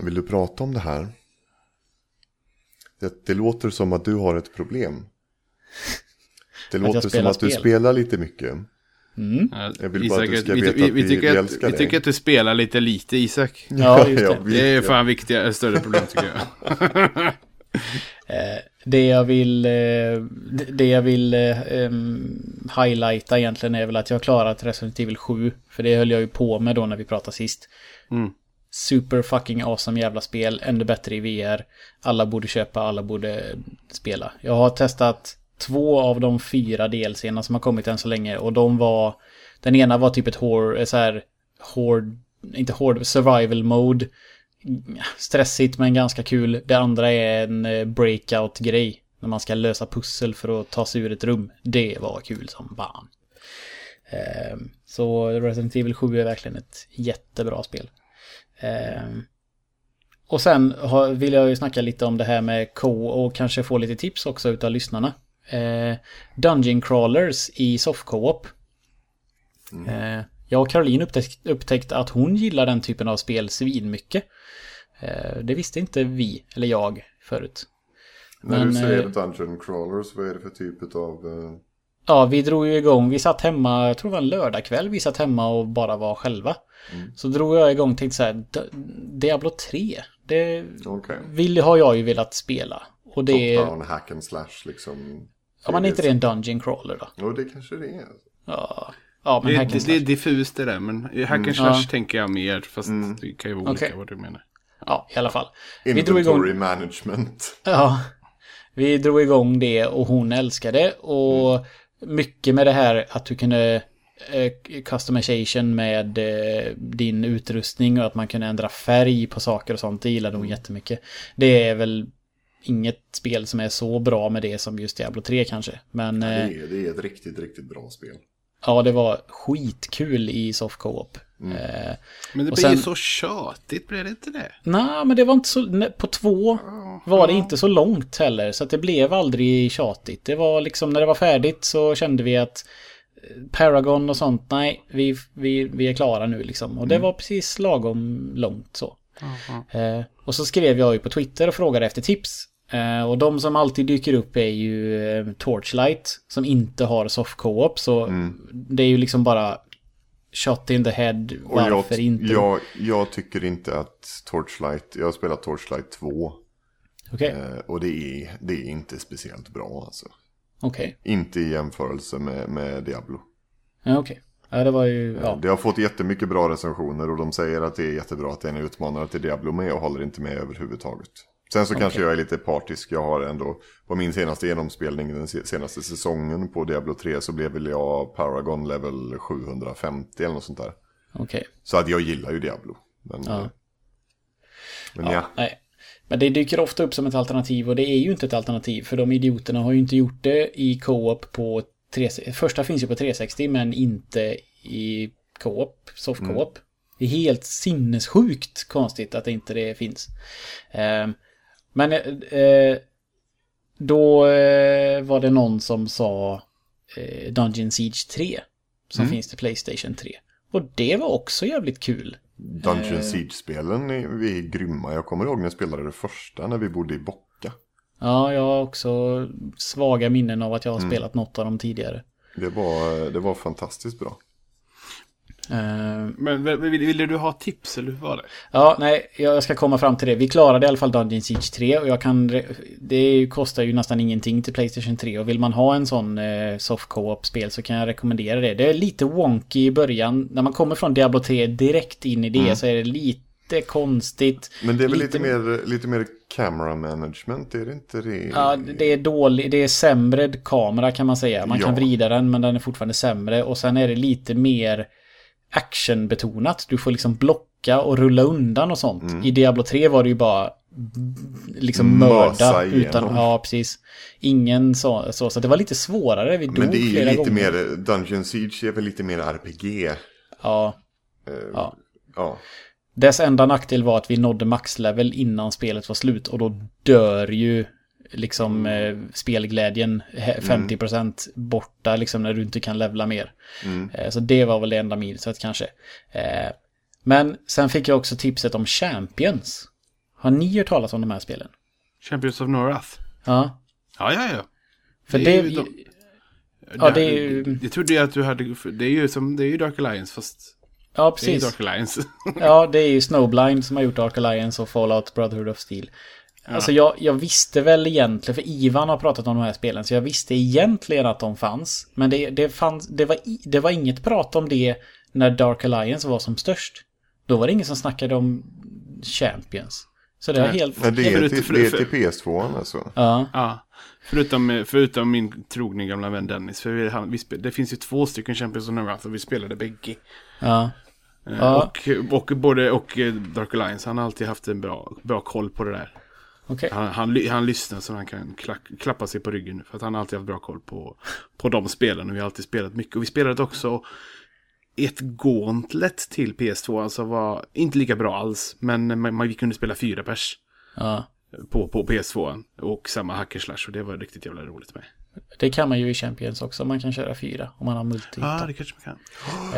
vill du prata om det här? Det, det låter som att du har ett problem. Det låter som att du spel. spelar lite mycket. Ja, Jag vill bara att du ska vi, veta vi, att vi, vi- tycker vi att, älskar vi dig. tycker att du spelar lite lite Isak. Ja, just det. vi- Det är fan viktiga, större problem tycker jag. Det jag vill, eh, det- jag vill eh, em, highlighta egentligen är väl att jag har klarat Resident Evil 7. För det höll jag ju på med då när vi pratade sist. Mm. Super fucking awesome jävla spel. Ännu bättre i VR. Alla borde köpa, alla borde spela. Jag har testat två av de fyra DLCerna som har kommit än så länge. Och de var... Den ena var typ ett hår, eh, så här, hård... Inte hård, survival mode. Stressigt men ganska kul. Det andra är en eh, breakout-grej. När man ska lösa pussel för att ta sig ur ett rum. Det var kul som fan. Ehm, så Resident Evil 7 är verkligen ett jättebra spel. Ehm, och sen vill jag ju snacka lite om det här med co och kanske få lite tips också utav lyssnarna. Eh, Dungeon crawlers i soft co-op. Eh, jag och Caroline upptäckt, upptäckt att hon gillar den typen av spel svinmycket. Eh, det visste inte vi, eller jag, förut. När Men, du säger eh, Dungeon Crawlers, vad är det för typ av... eh, Ja, vi drog ju igång. Vi satt hemma, jag tror det var en lördagkväll, vi satt hemma och bara var själva. Så drog jag igång och tänkte så här, Diablo 3. Det Okej. vill, har jag ju velat spela. Och det är... Top-down hack and slash liksom. Ja, men är inte det en Dungeon crawler då? Jo, det kanske det är. Ja, ja men Det, det, det är slash. diffust det där, men hack and Ja. slash tänker jag mer, fast det kan ju vara olika Okej. vad du menar. Ja, i alla fall. Vi drog Inventory igång... management. Ja. Vi drog igång det och hon älskade. Och mycket med det här att du kunde eh, customization med eh, din utrustning och att man kunde ändra färg på saker och sånt. Det gillade hon jättemycket. Det är väl inget spel som är så bra med det som just Diablo 3 kanske. Men Det eh, är, det är ett riktigt, riktigt bra spel. ja, det var skitkul i soft co-op. Eh, Men det blir ju sen- så tjatigt, blir det inte det? Nej, men det var inte så... På två var det inte så långt heller. Så att det blev aldrig tjatigt. Det var liksom när det var färdigt så kände vi att eh, Paragon och sånt, nej, vi, vi, vi är klara nu liksom. Och det var precis lagom långt så. Eh, och så skrev jag ju på Twitter och frågade efter tips. Eh, och de som alltid dyker upp är ju eh, Torchlight som inte har soft co-op. Så det är ju liksom bara shot in the head. Och Varför jag, inte? Jag, jag tycker inte att Torchlight, jag har spelat Torchlight 2. Okej, Eh, och det är, det är inte speciellt bra alltså. okej. Inte i jämförelse med, med Diablo. Ja, okej. Ja, det var ju... Ja. Det har fått jättemycket bra recensioner och de säger att det är jättebra att det är en utmanare till Diablo med och håller inte med överhuvudtaget. Sen så kanske jag är lite partisk. Jag har ändå på min senaste genomspelning den se- senaste säsongen på Diablo 3 så blev väl jag Paragon level 750 eller något sånt där. Okej. Så att jag gillar ju Diablo. Men ja. Men ja. Nej. Men det dyker ofta upp som ett alternativ och det är ju inte ett alternativ för de idioterna har ju inte gjort det i co-op på 3, Första finns ju på 360 men inte i co-op, soft co-op. Det är helt sinnessjukt konstigt att inte det finns. Ehm, men eh, då eh, var det någon som sa eh, Dungeon Siege 3 som finns till Playstation 3. Och det var också jävligt kul. Dungeon Siege-spelen är, vi är grymma. Jag kommer ihåg när jag spelade det första när vi bodde i Bocka. Ja, jag har också svaga minnen av att jag har spelat något av dem tidigare. Det var, det var fantastiskt bra. Eh, Men vill- vill- ville du ha tips, eller hur var det? ja, nej, jag ska komma fram till det. Vi klarade i alla fall Dungeon Siege 3 och jag kan... Det kostar ju nästan ingenting till Playstation 3 och vill man ha en sån eh, soft co-op-spel så kan jag rekommendera det. Det är lite wonky i början. När man kommer från Diablo 3 direkt in i det så är det lite lite konstigt. Men det är väl lite, mer, lite mer camera management, är det inte det? Ja, det är dålig, det är sämre kamera kan man säga. Man kan Ja. vrida den men den är fortfarande sämre. Och sen är det lite mer actionbetonat. Du får liksom blocka och rulla undan och sånt. Mm. I Diablo 3 var det ju bara liksom mörda. Utan, ja, precis. Ingen så, så. Så det var lite svårare. Vi dog Men det är ju lite gånger. mer, Dungeon Siege är väl lite mer RPG. Ja. Eh, Ja. ja. Dess enda nackdel var att vi nådde maxlevel innan spelet var slut och då dör ju liksom eh, spelglädjen he- 50% borta liksom när du inte kan levla mer. Mm. Eh, så det var väl det enda minuset kanske. Eh, men sen fick jag också tipset om Champions. Har ni hört talas om de här spelen? Champions of Norath. Ja. Ja, ja, ja. För är det... ju de- Ja, det är ju- Jag trodde ju att du hade... Det är ju som... Det är ju Dark Alliance fast... Ja, Det är precis. Dark Alliance. Ja, det är ju Snowblind som har gjort Dark Alliance och Fallout Brotherhood of Steel. Alltså jag, jag visste väl egentligen, för Ivan har pratat om de här spelen, så jag visste egentligen att de fanns. Men det, det, fanns, det, var, det var inget prat om det när Dark Alliance var som störst. Då var det ingen som snackade om Champions. Så det var Nej. helt... Nej, det, är till, för- det är för- till PS2 alltså. Ja, ja. Förutom, förutom min trogne gamla vän Dennis. För vi, han, vi spel, det finns ju två stycken Champions of Norath och vi spelade bägge. ja. Eh, Ja. Och, och både och eh, Dark Alliance, han har alltid haft en bra, bra koll på det där. Okej. Han, han, han lyssnar så han kan klack, klappa sig på ryggen nu. För att han har alltid haft bra koll på, på de spelen. Och vi har alltid spelat mycket. Och vi spelade också ett Gauntlet till PS2. Alltså var inte lika bra alls. Men man, man, vi kunde spela fyra pers Ja. på, på PS2. Och samma hackerslash. Och det var riktigt jävla roligt med. Det kan man ju i Champions också. Man kan köra fyra om man har multi. Ja, det kanske man kan.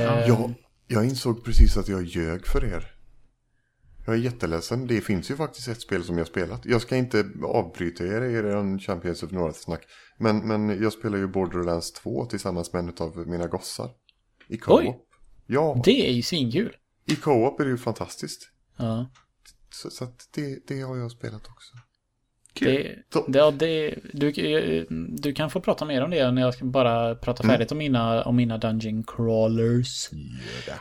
Eh, Ja, jag insåg precis att jag ljög för er. Jag är jätteledsen. Det finns ju faktiskt ett spel som jag spelat. Jag ska inte avbryta er i er Champions of North-snack. Men, men jag spelar ju Borderlands 2 tillsammans med en av mina gossar. I co-op. Oj. Ja, Det är ju svinkul. i co-op är det ju fantastiskt. Ja. Så, så det, det har jag spelat också. Det, Så- det, ja, det, du, du kan få prata mer om det när jag ska bara prata färdigt om, mina, om mina Dungeon Crawlers. Yeah.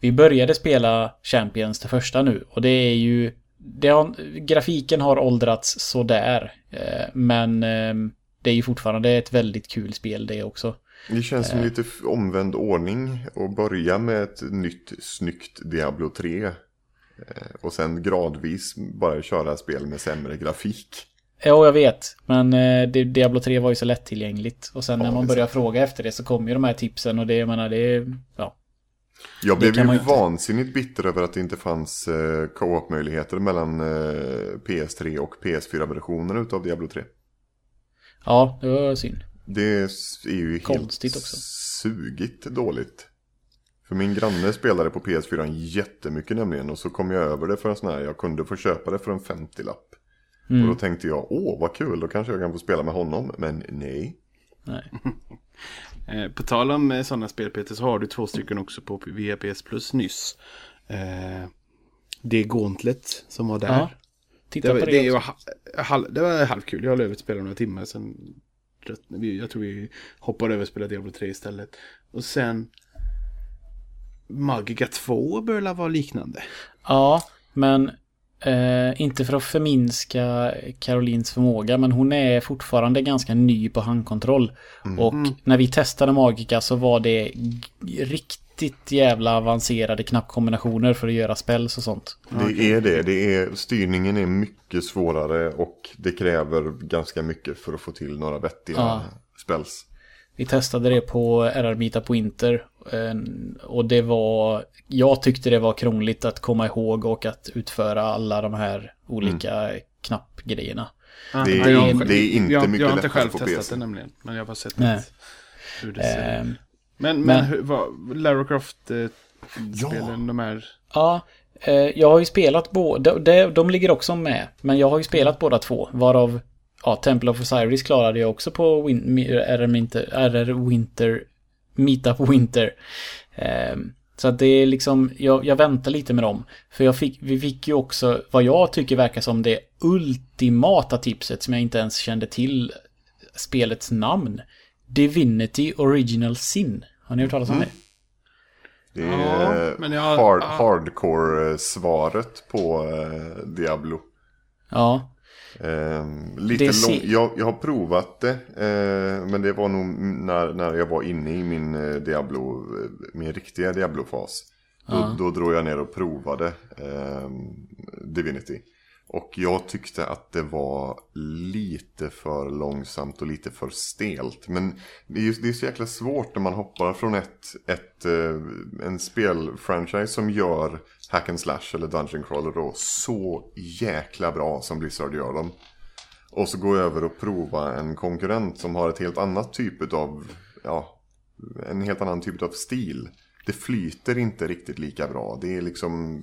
Vi började spela Champions det första nu och det är ju... Det har, grafiken har åldrats sådär. Eh, men eh, det är ju fortfarande ett väldigt kul spel det också. Det känns som lite f- omvänd ordning att börja med ett nytt snyggt Diablo 3. eh, Och sen gradvis bara köra spel med sämre grafik. Ja, jag vet. Men eh, Diablo 3 var ju så lättillgängligt. Och sen Ja, när man börjar fråga efter det så kommer ju de här tipsen och det, jag menar, det är... Ja. Jag blev ju inte. vansinnigt bitter över att det inte fanns eh, co-op-möjligheter mellan eh, PS3 och PS4-versionen utav Diablo 3. Ja, det var synd. Det är ju helt Konstigt också. sugigt dåligt. För min granne spelade på PS4 jättemycket nämligen och så kom jag över det för en sån här, jag kunde få köpa det för en 50-lapp. Mm. Och då tänkte jag, åh vad kul, då kanske jag kan få spela med honom. Men nej. Nej. Eh, på tal om eh, sådana spel Peter så har du två stycken också på via PS Plus nyss. Eh, det Gauntlet som var där. Ja, Titta Det var, på det, det, var, halv, det var halvkul. Jag har över spela några timmar sen. Jag tror vi hoppade över och spelade Diablo 3 istället. Och sen Magica 2 bör väl vara liknande. Ja, men eh, inte för att förminska Carolins förmåga, men hon är fortfarande ganska ny på handkontroll. Och när vi testade Magica så var det riktigt jävla avancerade knappkombinationer för att göra spells och sånt. Det är det. det är, styrningen är mycket svårare och det kräver ganska mycket för att få till några vettiga Ja. spells. Vi testade det på RR Meetup Winter. eh, Och det var... Jag tyckte det var krångligt att komma ihåg och att utföra alla de här olika knappgrejerna. Ja, Det är- ja, jag- det är inte jag, mycket Jag har inte själv på testat det nämligen. Men jag har bara sett Nej. hur det ser ut. Ehm, Men, men, men- hur, vad, Lara Croft eh, Ja. spelen, de här... Ja, eh, jag har ju spelat båda. De, de ligger också med. Men jag har ju spelat båda två. Varav ja, Temple of Osiris klarade jag också på win, RR, Winter, RR Winter Meetup Winter. Ehm, så att det är liksom, jag, jag väntar lite med dem. För jag fick, vi fick ju också vad jag tycker verkar som det ultimata tipset som jag inte ens kände till spelets namn. Divinity Original Sin. Har ni hört talas om det? Det är Ja, men jag- hard, ja. hardcore-svaret på eh, Diablo. Ja. Ehm, lite ser- lång, jag, jag har provat det, eh, men det var nog när, när jag var inne i min eh, Diablo, eh, min riktiga Diablo-fas. Då, då drog jag ner och provade ehm, Divinity. Och jag tyckte att det var lite för långsamt och lite för stelt. Men det är, ju, det är så jäkla svårt när man hoppar från ett, ett, eh, en spelfranchise som gör hack and slash eller dungeon crawler då så jäkla bra som Blizzard gör dem. Och så gå över och prova en konkurrent som har ett helt annat typ av, ja, en helt annan typ av stil. Det flyter inte riktigt lika bra. Det är liksom,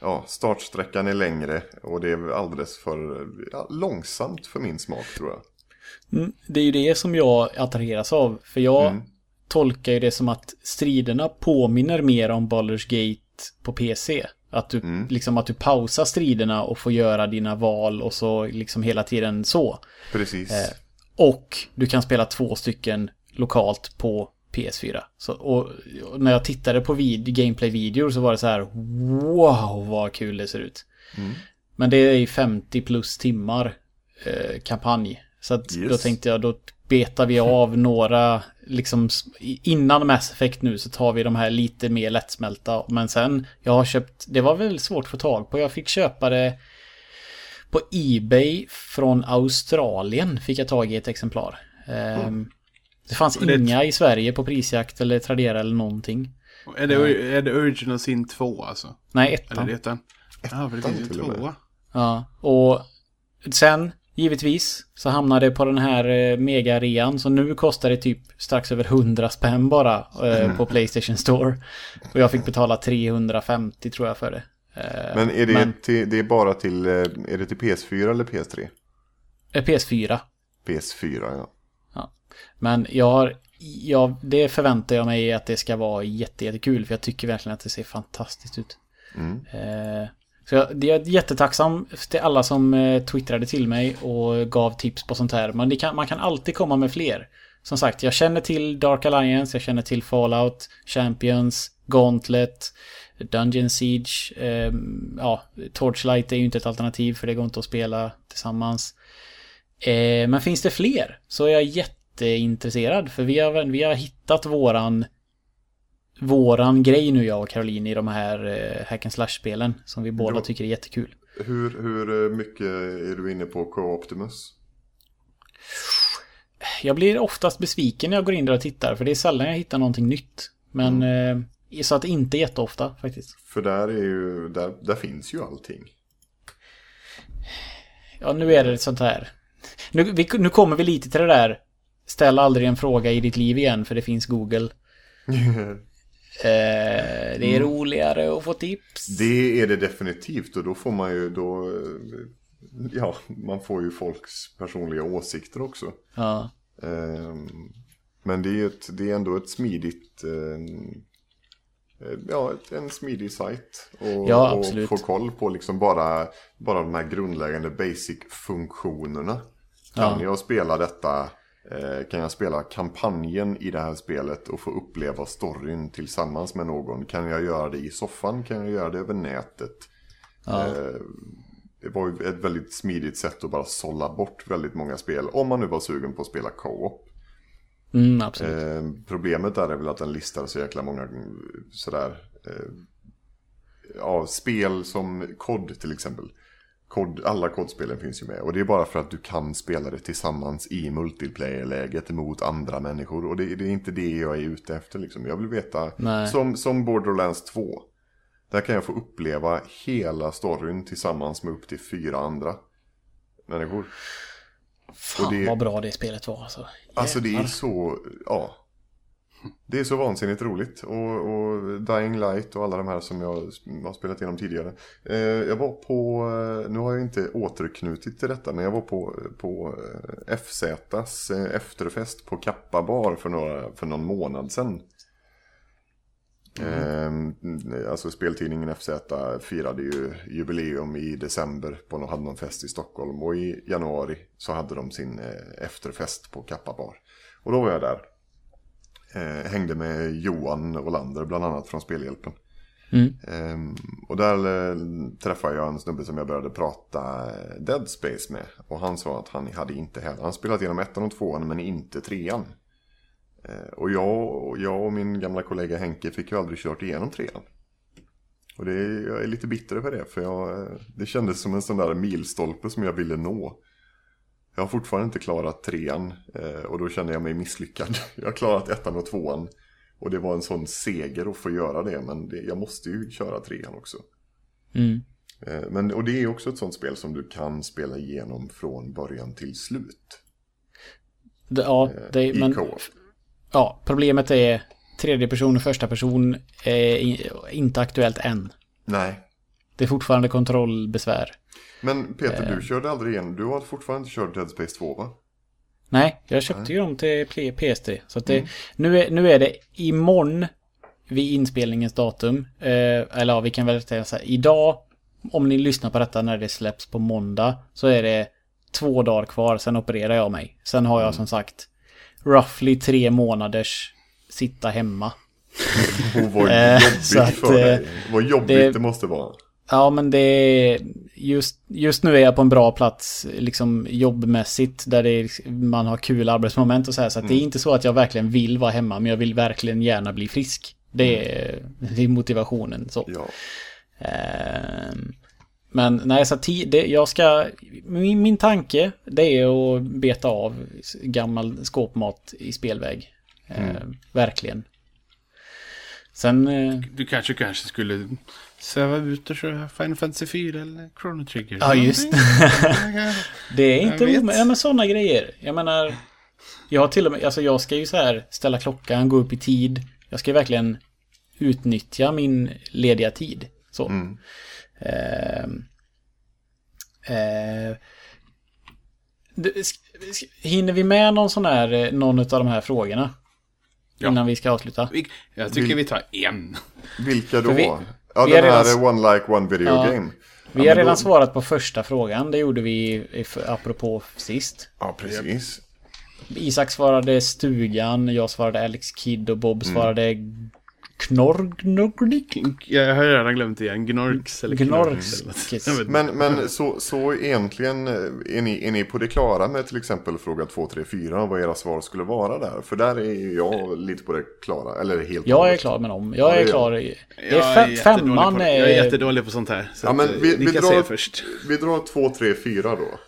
ja, startsträckan är längre och det är alldeles för ja, långsamt för min smak tror jag. Mm, Det är ju det som jag attraheras av. För jag tolkar ju det som att striderna påminner mer om Baldur's Gate på PC. Att du, liksom att du pausar striderna och får göra dina val och så liksom hela tiden så. Precis. Och du kan spela två stycken lokalt på PS4. Så, och, och när jag tittade på vid, gameplay-videor så var det så här Wow vad kul det ser ut. Men det är ju 50 plus timmar eh, kampanj. Så att då Yes. tänkte jag då betar vi av några liksom innan Mass Effect nu så tar vi de här lite mer lättsmälta. Men sen jag har köpt, det var väl svårt att få tag på. Jag fick köpa det på Ebay från Australien fick jag tag i ett exemplar. Ehm, Det fanns det- inga i Sverige på prisjakt eller Tradera eller någonting. Är det, är det Original Sin 2 alltså? Nej, Eller ettan. det heter den? Ja, för det finns ju med. tvåa. Ja, och sen givetvis så hamnade det på den här eh, mega-rean. Så nu kostar det typ strax över 100 spänn bara eh, på Playstation Store. Och jag fick betala 350 tror jag för det. Eh, Men är det, men- Till, det är bara till, är det till PS4 eller PS3? eh, PS4. PS4 ja. Ja. Men jag har, jag, det förväntar jag mig att det ska vara jätte, jättekul. För jag tycker verkligen att det ser fantastiskt ut. Eh, så jag, det är jättetacksam till alla som eh, twittrade till mig och gav tips på sånt här. Men kan, man kan alltid komma med fler. Som sagt, jag känner till Dark Alliance, jag känner till Fallout, Champions, Gauntlet, Dungeon Siege. Eh, ja, Torchlight är ju inte ett alternativ för det går inte att spela tillsammans. Eh, men finns det fler så är jag jätteintresserad för vi har, vi har hittat våran våran grej nu jag och Caroline i de här eh, hack and slash-spelen som vi båda Ja. tycker är jättekul. Hur, hur eh, mycket är du inne på Co-Optimus? Jag blir oftast besviken när jag går in där och tittar för det är sällan jag hittar någonting nytt. Men eh, så att inte jätteofta faktiskt. För där är ju, där, där finns ju allting. Ja, nu är det ett sånt här. Nu, vi, nu kommer vi lite till det där. Ställ aldrig en fråga i ditt liv igen för det finns Google. Eh, det är roligare att få tips. Det är det definitivt och då får man ju då, eh, ja, man får ju folks personliga åsikter också. Ja. Ehm, Men det är, ju ett, det är ändå ett smidigt, eh, ja, en smidig sajt. Och, Ja, och få koll på liksom bara, bara de här grundläggande basic-funktionerna. Kan Ja. jag spela detta, kan jag spela kampanjen i det här spelet och få uppleva storyn tillsammans med någon? Kan jag göra det i soffan? Kan jag göra det över nätet? Ja. Eh, Det var ju ett väldigt smidigt sätt att bara sålla bort väldigt många spel. Om man nu var sugen på att spela co-op. Mm. Eh, problemet där är väl att den listar så jäkla många sådär. Eh, ja, spel som COD till exempel. COD, alla COD-spelen finns ju med. Och det är bara för att du kan spela det tillsammans i multiplayer-läget mot andra människor. Och det, det är inte det jag är ute efter liksom. Jag vill veta, Nej. som, som Borderlands 2. Där kan jag få uppleva hela storyn tillsammans med upp till fyra andra människor. Fan det- vad bra det spelet var alltså. Alltså det är Jävlar. så, ja. Det är så vansinnigt roligt. Och, och Dying Light och alla de här som jag har spelat igenom tidigare. Eh, jag var på, eh, nu har jag inte återknutit till detta, men jag var på, på eh, FZs efterfest på Kappa bar för, några, för någon månad sedan. Eh, alltså speltidningen FZ firade ju jubileum i december på någon, hade någon fest i Stockholm. Och i januari så hade de sin efterfest på Kappa bar. Och då var jag där. Eh, hängde med Johan Olander bland annat från Spelhjälpen. Mm. Ehm, och där eh, träffade jag en snubbe som jag började prata Dead Space med. Och han sa att han hade inte heller, han spelat igenom ettan och tvåan men inte trean. Eh, och jag, och jag och min gamla kollega Henke fick ju aldrig kört igenom trean. Och det, jag är lite bitter över det för jag, eh, det kändes som en sån där milstolpe som jag ville nå. Jag har fortfarande inte klarat trean eh, och då känner jag mig misslyckad. Jag har klarat ettan och tvåan. Och det var en sån seger att få göra det, men det, jag måste ju köra trean också. Mm. Eh, Men, och det är också ett sånt spel som du kan spela igenom från början till slut. Det, ja, det, I men, ja, problemet är tredje person och första person är inte aktuellt än. Nej. Det är fortfarande kontrollbesvär. Men Peter, Eh. du körde aldrig igen. Du har fortfarande inte kört Dead Space 2 va? Nej, jag köpte ju dem till P- PS3. Så det, Mm. nu, är, nu är det imorgon vid inspelningens datum. Eh, eller ja, vi kan väl säga så här. Idag, om ni lyssnar på detta när det släpps på måndag, så är det två dagar kvar. Sen opererar jag mig. Sen har Mm. jag som sagt roughly tre månaders sitta hemma. Vad Eh, jobbigt för dig. eh, Vad jobbigt det- det... måste vara. Ja, men det är... Just, just nu är jag på en bra plats liksom jobbmässigt där det är, man har kul arbetsmoment och så här. Så att det är inte så att jag verkligen vill vara hemma, men jag vill verkligen gärna bli frisk. Det är, det är motivationen så. Ja. Ehm, men nej, så det, jag ska... Min, min tanke, det är att beta av gammal skåpmat i spelväg. Ehm, verkligen. Sen... eh, Du kanske kanske skulle sväva ut och köra Final Fantasy 4 eller Chrono Trigger. Ja, just Det är inte omöjligt. Ja, men sådana grejer. Jag menar... Jag har till och med... Alltså jag ska ju så här ställa klockan, gå upp i tid. Jag ska ju verkligen utnyttja min lediga tid. Så. Mm. Ehm, eh, sk- hinner vi med någon sån här, eh, någon av de här frågorna? Ja. Innan vi ska avsluta? Jag tycker vi tar en. Vilka då? För vi- ja, vi den här redan- One Like One Video Ja. Game. Vi Ja, har redan då- svarat på första frågan. Det gjorde vi apropå sist. Ja, precis. Isak svarade stugan, jag svarade Alex Kidd och Bob svarade Knorgnugnik. Jag har redan glömt det igen. Gnorks eller Gnorks. Men, men så, så egentligen, eh, är ni, är ni på det klara med till exempel fråga 2, 3, 4 vad era svar skulle vara där? För där är ju jag lite på det klara, eller helt Jag är klar med dem. Ja, Jag det är är klar. i- Det är är fem, jättedålig femman på, Jag är är... jättedålig på sånt här. Så Ja, men eh, vi, ni vi, drar, först. vi drar 2, 3, 4 då.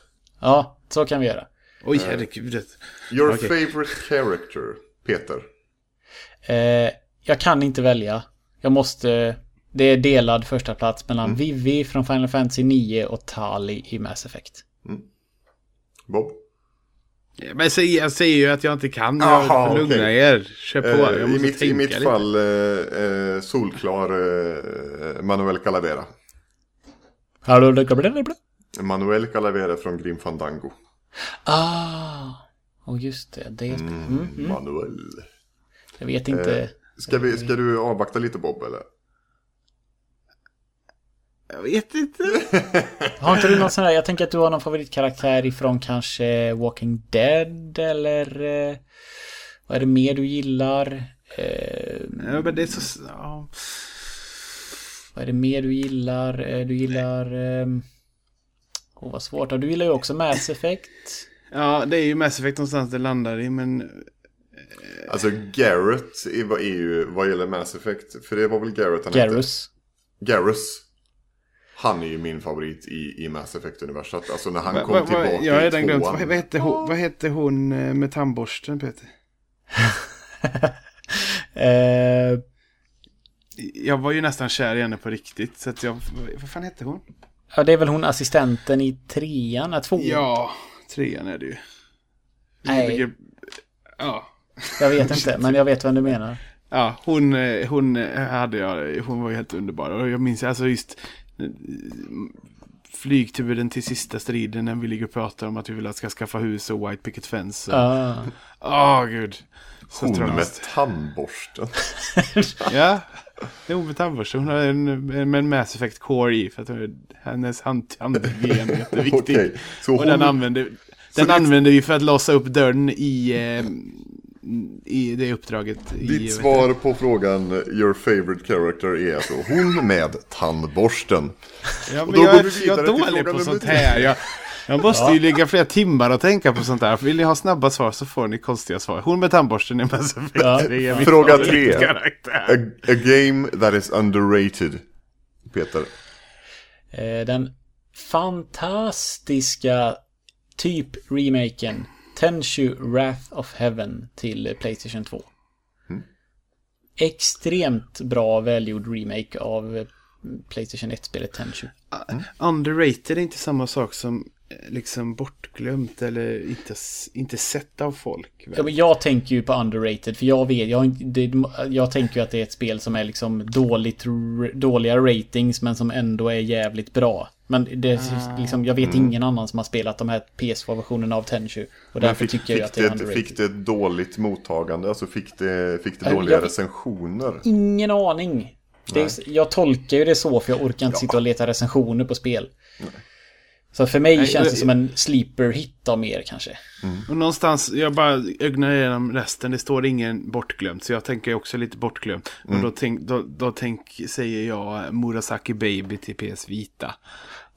Ja, så kan vi göra. Oj, herregud. Your Okej. favorite character, Peter. Eh, jag kan inte välja. Jag måste... Det är delad första plats mellan Vivi från Final Fantasy 9 och Tali i Mass Effect. Bob? Ja, Men säg, jag säger ju att jag inte kan. Jaha, jag får lugna okej. er. Kör på. Jag I mitt, tänka i mitt lite. fall eh, solklar eh, Manuel Calavera. Manuel Calavera från Grim Fandango. Ah! Och just det, det är... Mm, mm. Manuel. Jag vet inte. Ska, vi, ska du avvakta lite Bob eller? Jag vet inte. Har inte du någon sån här, jag tänker att du har någon favoritkaraktär ifrån kanske Walking Dead eller... Eh, vad är det mer du gillar? Eh, Ja, men det är så... Ja. vad är det mer du gillar? Eh, du gillar... Eh, Åh, vad svårt. Du gillar ju också Mass Effect. ja, det är ju Mass Effect någonstans det landar i, men... Alltså Garrett är, ju vad gäller Mass Effect. För det var väl Garrett han hette? Garrus. Garrus. Han är ju min favorit i, i Mass Effect-universat. Alltså när han Va, kom va, va, tillbaka jag i glömt. tvåan. Vad, vad, hette hon, vad hette hon eh, med tandborsten, Peter? Eh, Jag var ju nästan kär i henne på riktigt. Så att jag... Vad fan hette hon? ja, det är väl hon assistenten i trean? Tvåan? Ja, trean är det ju. Nej. Ja. Jag vet inte, men jag vet vem du menar. Ja, hon, eh, hon eh, hade jag, hon var helt underbar. Och jag minns alltså just eh, flygturen till sista striden när vi ligger och pratar om att vi vill att ska skaffa hus och White Picket Fence. Åh, Ah. gud. Så Hon med tandborsten. Ja, det är hon med tandborste. Hon har en, en, en Mass Effect Core i för att hon- hennes hand, handgen är jätteviktig. Okej, så Och den hon- använder, den använder vi för att låsa upp dörren i, eh, i det uppdraget. i, Ditt vet svar på frågan your favorite character är alltså hon med tandborsten. Ja, Och men då jag, går vi är- jag är dålig på sånt här. Jag, jag måste ju lägga flera timmar och tänka på sånt här. Vill ni ha snabba svar så får ni konstiga svar. Hon med tandborsten är Mass Effect Ja. 3 är min Fråga tre. A, a game that is underrated. Peter. Eh, Den fantastiska typ remaken Tenchu Wrath of Heaven till Playstation 2. Extremt bra välgjord remake av Playstation 1-spelet Tenchu. Underrated är inte samma sak som liksom bortglömt eller inte, inte sett av folk. väl? Ja, men jag tänker ju på underrated för jag vet, jag, det, jag tänker ju att det är ett spel som är liksom dåligt, dåliga ratings men som ändå är jävligt bra. Men det, liksom, jag vet ingen annan som har spelat de här PS2-versionerna av Tenchu. Och därför fick, tycker jag att det är underrated. fick det ett dåligt mottagande? Alltså fick det, fick det Nej, dåliga jag- recensioner? Ingen aning. Det jag tolkar ju det så för jag orkar inte sitta och leta recensioner på spel. Så för mig känns det som en sleeper hit av mer kanske. Och någonstans, jag bara ögnar igenom resten, det står ingen bortglömt. Så jag tänker också lite bortglömt. Mm. Och då, tänk, då, då tänk, säger jag Murasaki Baby till PS Vita.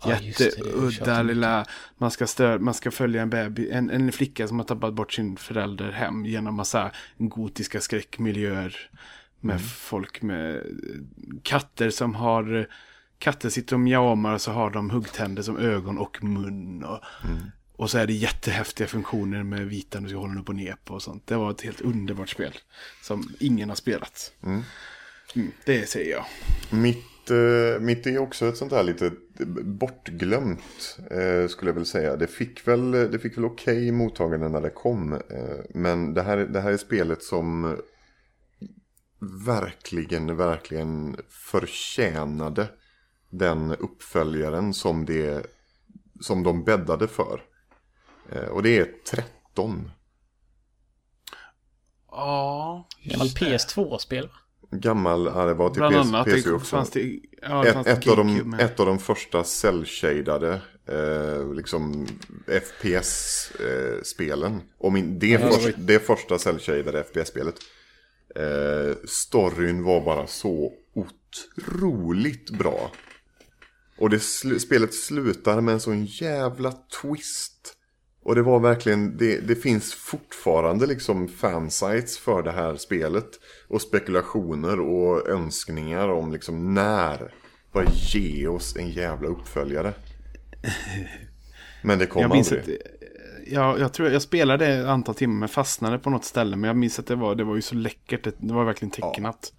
Ja, Jätteudda tjatar lilla, man ska, stö, man ska följa en baby, en, en flicka som har tappat bort sin förälder hem genom massa gotiska skräckmiljöer. Med Mm. folk med eh, katter som har, katter sitter och mjamar och så har de huggtänder som ögon och mun. Och, Mm. och så är det jättehäftiga funktioner med vita du ska hålla den upp och ner på och sånt. Det var ett helt underbart spel. Som ingen har spelat. Mm, det säger jag. Mitt, eh, mitt är också ett sånt här lite bortglömt eh, skulle jag väl säga. Det fick väl, det fick väl okej mottagande när det kom. Eh, men det här, det här är spelet som verkligen, verkligen förtjänade den uppföljaren som, det, som de bäddade för. Eh, och det är 13. Ja, Gammal PS2-spel va? Gammal, ja, det var till bland PS, annat. PC också. fanns det, ja, det Ett, ett, av de, med. ett av de första cell-shadade eh, liksom FPS-spelen. Och min, det, Ja, det först, det första cell-shadade FPS-spelet. Eh, storyn var bara så otroligt bra. Och det sl- spelet slutar med en sån jävla twist. Och det var verkligen, det, det finns fortfarande liksom fansites för det här spelet. Och spekulationer och önskningar om liksom när. Bara ge oss en jävla uppföljare. Men det kom Jag minns aldrig. att, jag, jag tror jag spelade ett antal timmar men fastnade på något ställe. Men jag minns att det var, det var ju så läckert. Det, det var verkligen tecknat.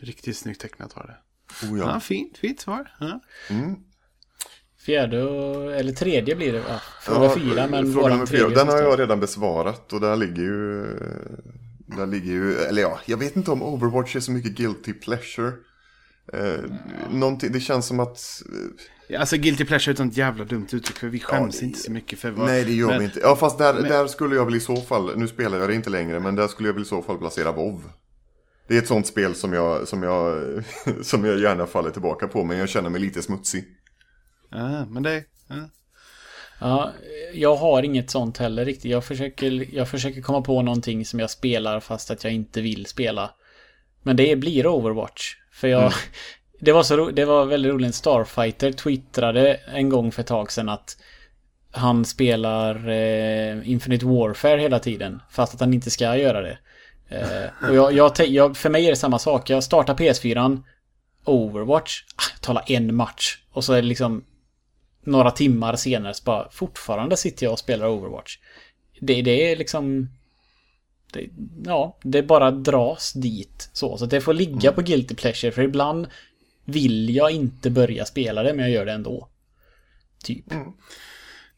Riktigt snyggt tecknat var det. Oh, Ja, ja. fint, fint svar. Ja. Fjärde och, eller tredje blir det va? Fråga Ja, fyra men fråga våran nummer fyra. tredje Den har jag redan besvarat och där ligger ju... Där ligger ju, eller ja, jag vet inte om Overwatch är så mycket guilty pleasure. Eh, någonting, det känns som att... eh, Alltså Guilty Pleasure är ett sånt jävla dumt uttryck. För vi skäms det- inte så mycket för vad... Nej, det gör men- vi inte. Ja, fast där, där skulle jag väl i så fall, nu spelar jag det inte längre, men där skulle jag väl i så fall placera WoW. Det är ett sånt spel som jag, som jag, som jag gärna faller tillbaka på, men jag känner mig lite smutsig. Ja, men det... Ja. Ja, jag har inget sånt heller riktigt. Jag försöker, jag försöker komma på någonting som jag spelar fast att jag inte vill spela. Men det blir Overwatch. För jag... Det, var så ro, det var väldigt roligt. Starfighter twittrade en gång för ett tag sedan att han spelar eh, Infinite Warfare hela tiden. Fast att han inte ska göra det. Eh, och jag, jag, jag, för mig är det samma sak. Jag startar PS4. Overwatch. Ah, talar en match. Och så är det liksom några timmar senare så bara fortfarande sitter jag och spelar Overwatch. Det, det är liksom... Det, ja, det bara dras dit så. Så det får ligga på Guilty Pleasure för ibland vill jag inte börja spela det men jag gör det ändå. Typ. Mm.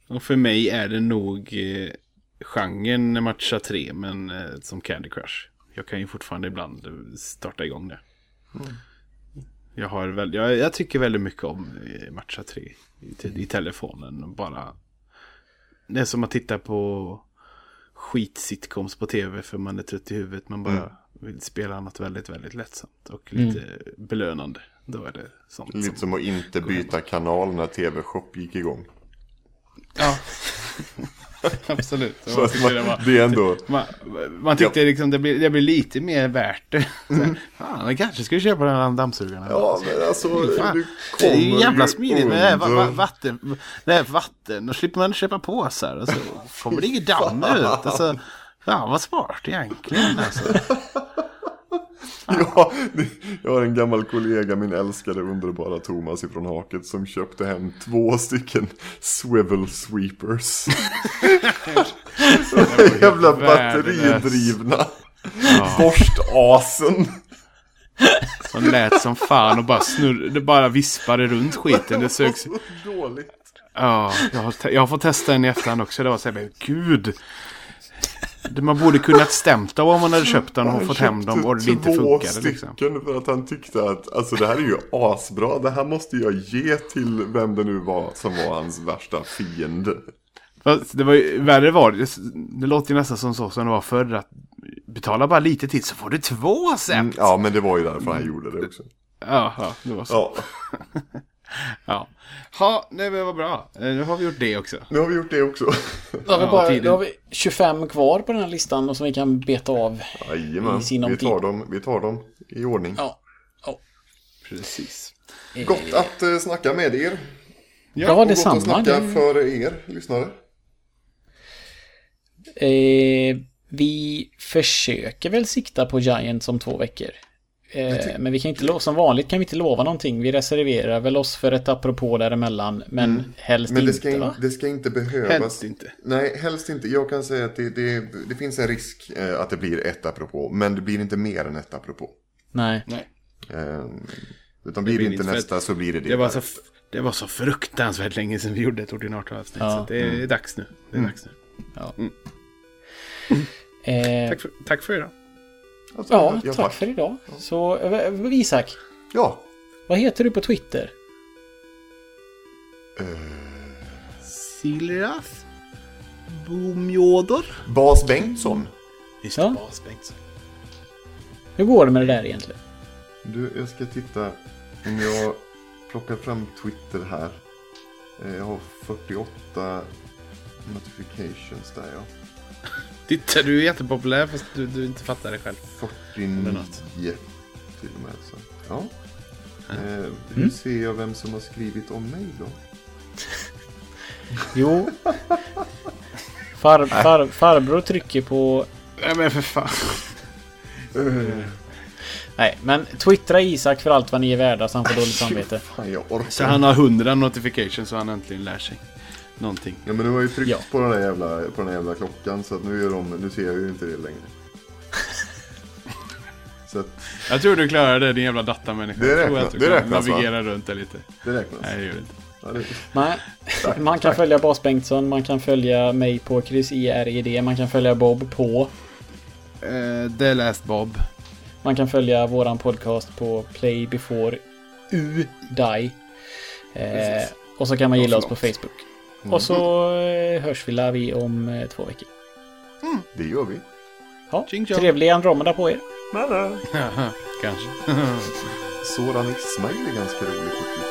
Och för mig är det nog eh, genren matcha 3, men eh, som Candy Crush. Jag kan ju fortfarande ibland starta igång det. Jag, har väl, jag, jag tycker väldigt mycket om eh, matcha 3 i, i telefonen. Bara, det är som att titta på skitsitcoms på tv för man är trött i huvudet. Man bara vill spela något väldigt, väldigt lättsamt och lite belönande. Då är det sånt. som- Lite som att inte byta kanal när TV-shop gick igång. Ja. Absolut. Man tyckte det, man, var, det ändå... man, man tyckte liksom det blir, det blir lite mer värt det. Mm. Fan, jag kanske skulle köpa den här dammsugaren. Ja, men alltså, Fan, det är ju jävla smidigt med det här vatten. Det här vatten. Då slipper man köpa påsar. Och så kommer det inget damm ut. Alltså, fan vad smart egentligen. Alltså. Ja, jag har en gammal kollega, min älskade underbara Thomas ifrån Haket som köpte hem två stycken swivel sweepers. Jävla batteridrivna borstasen. Som lät som fan och bara snurr, det bara vispade runt skiten. Det sögs... Dåligt. Ja, jag har, jag har fått testa den i efterhand också. Det var så här, men gud. Man borde kunnat stämt dem om man hade köpt den och fått hem dem och det inte två funkade. Liksom. stycken för att han tyckte att alltså det här är ju asbra. Det här måste jag ge till vem det nu var som var hans värsta fiende. Fast det var ju, värre var det, det låter ju nästan som så som det var förr. Att betala bara lite till så får du två set. Mm, ja, men det var ju därför han gjorde det också. Ja, ja, det var så. Ja, Ja, ja nej, men vad bra. Eh, Nu har vi gjort det också. nu har vi gjort det också. Då har, vi Ja, bara, tiden. då har vi 25 kvar på den här listan och som vi kan beta av. Jajamän, I sinom vi tar, dem, vi tar dem i ordning. Ja. ja. Precis. Gott att eh, snacka med er. Ja, Och gott att detsamma. snacka Det, för er lyssnare. eh, vi försöker väl sikta på Giants om två veckor. Eh, men vi kan inte lova, som vanligt kan vi inte lova någonting. Vi reserverar väl oss för ett apropå däremellan. Men helst Men det inte ska, va? in, det ska inte behövas. Helst inte. Nej, helst inte. Jag kan säga att det, det, det finns en risk eh, att det blir ett apropå. Men det blir inte mer än ett apropå. Nej. Nej. Eh, utan blir det blir inte inte nästa så blir det det. Det var, så, f- det var så fruktansvärt länge sedan vi gjorde ett ordinart avsnitt. Ja. Så det är dags nu. Det är dags nu. Eh, Tack för, tack för idag. Alltså, ja, ja, tack för idag. Så eh, Isak, Ja. vad heter du på Twitter? Siljas. Bomjodor. Bas Bengtsson. Just Ja. det, Bas Bengtsson. Hur går det med det där egentligen? Du, jag ska titta om jag plockar fram Twitter här. Eh, Jag har 48 notifications där ja. Titta, du är jättepopulär fast du, du inte fattar det själv. 49 Eller något. till och med. Så. Ja. Eh, hur ser jag vem som har skrivit om mig då? Jo. Far, far, farbror trycker på... Nej men för fan. Nej, men twittra Isak för allt vad ni är värda så han får dåligt samvete. Fan, jag orkar Så han har 100 notifications så han äntligen lär sig. Någonting. Ja men du har ju tryckt Ja. på, den där jävla, på den där jävla klockan så att nu, är de, nu ser jag ju inte det längre. så att Jag tror du klarar det din jävla datamänniska. Det Jag räknas- tror att du det räknas, va? navigera runt det lite. det räknas. Nej det gör det inte. Ja, det, Nej, man kan följa Bas Bengtsson, man kan följa mig på Chris IRED, man kan följa Bob på. Uh, The Last Bob. Man kan följa våran podcast på Play Before U Die. Eh, och så kan man gilla oss på förlåt. Facebook. Och så eh, hörs vi vi om eh, två veckor. det gör vi. Ja, trevlig Andromeda på er. Kanske. Soran Ismail är ganska rolig.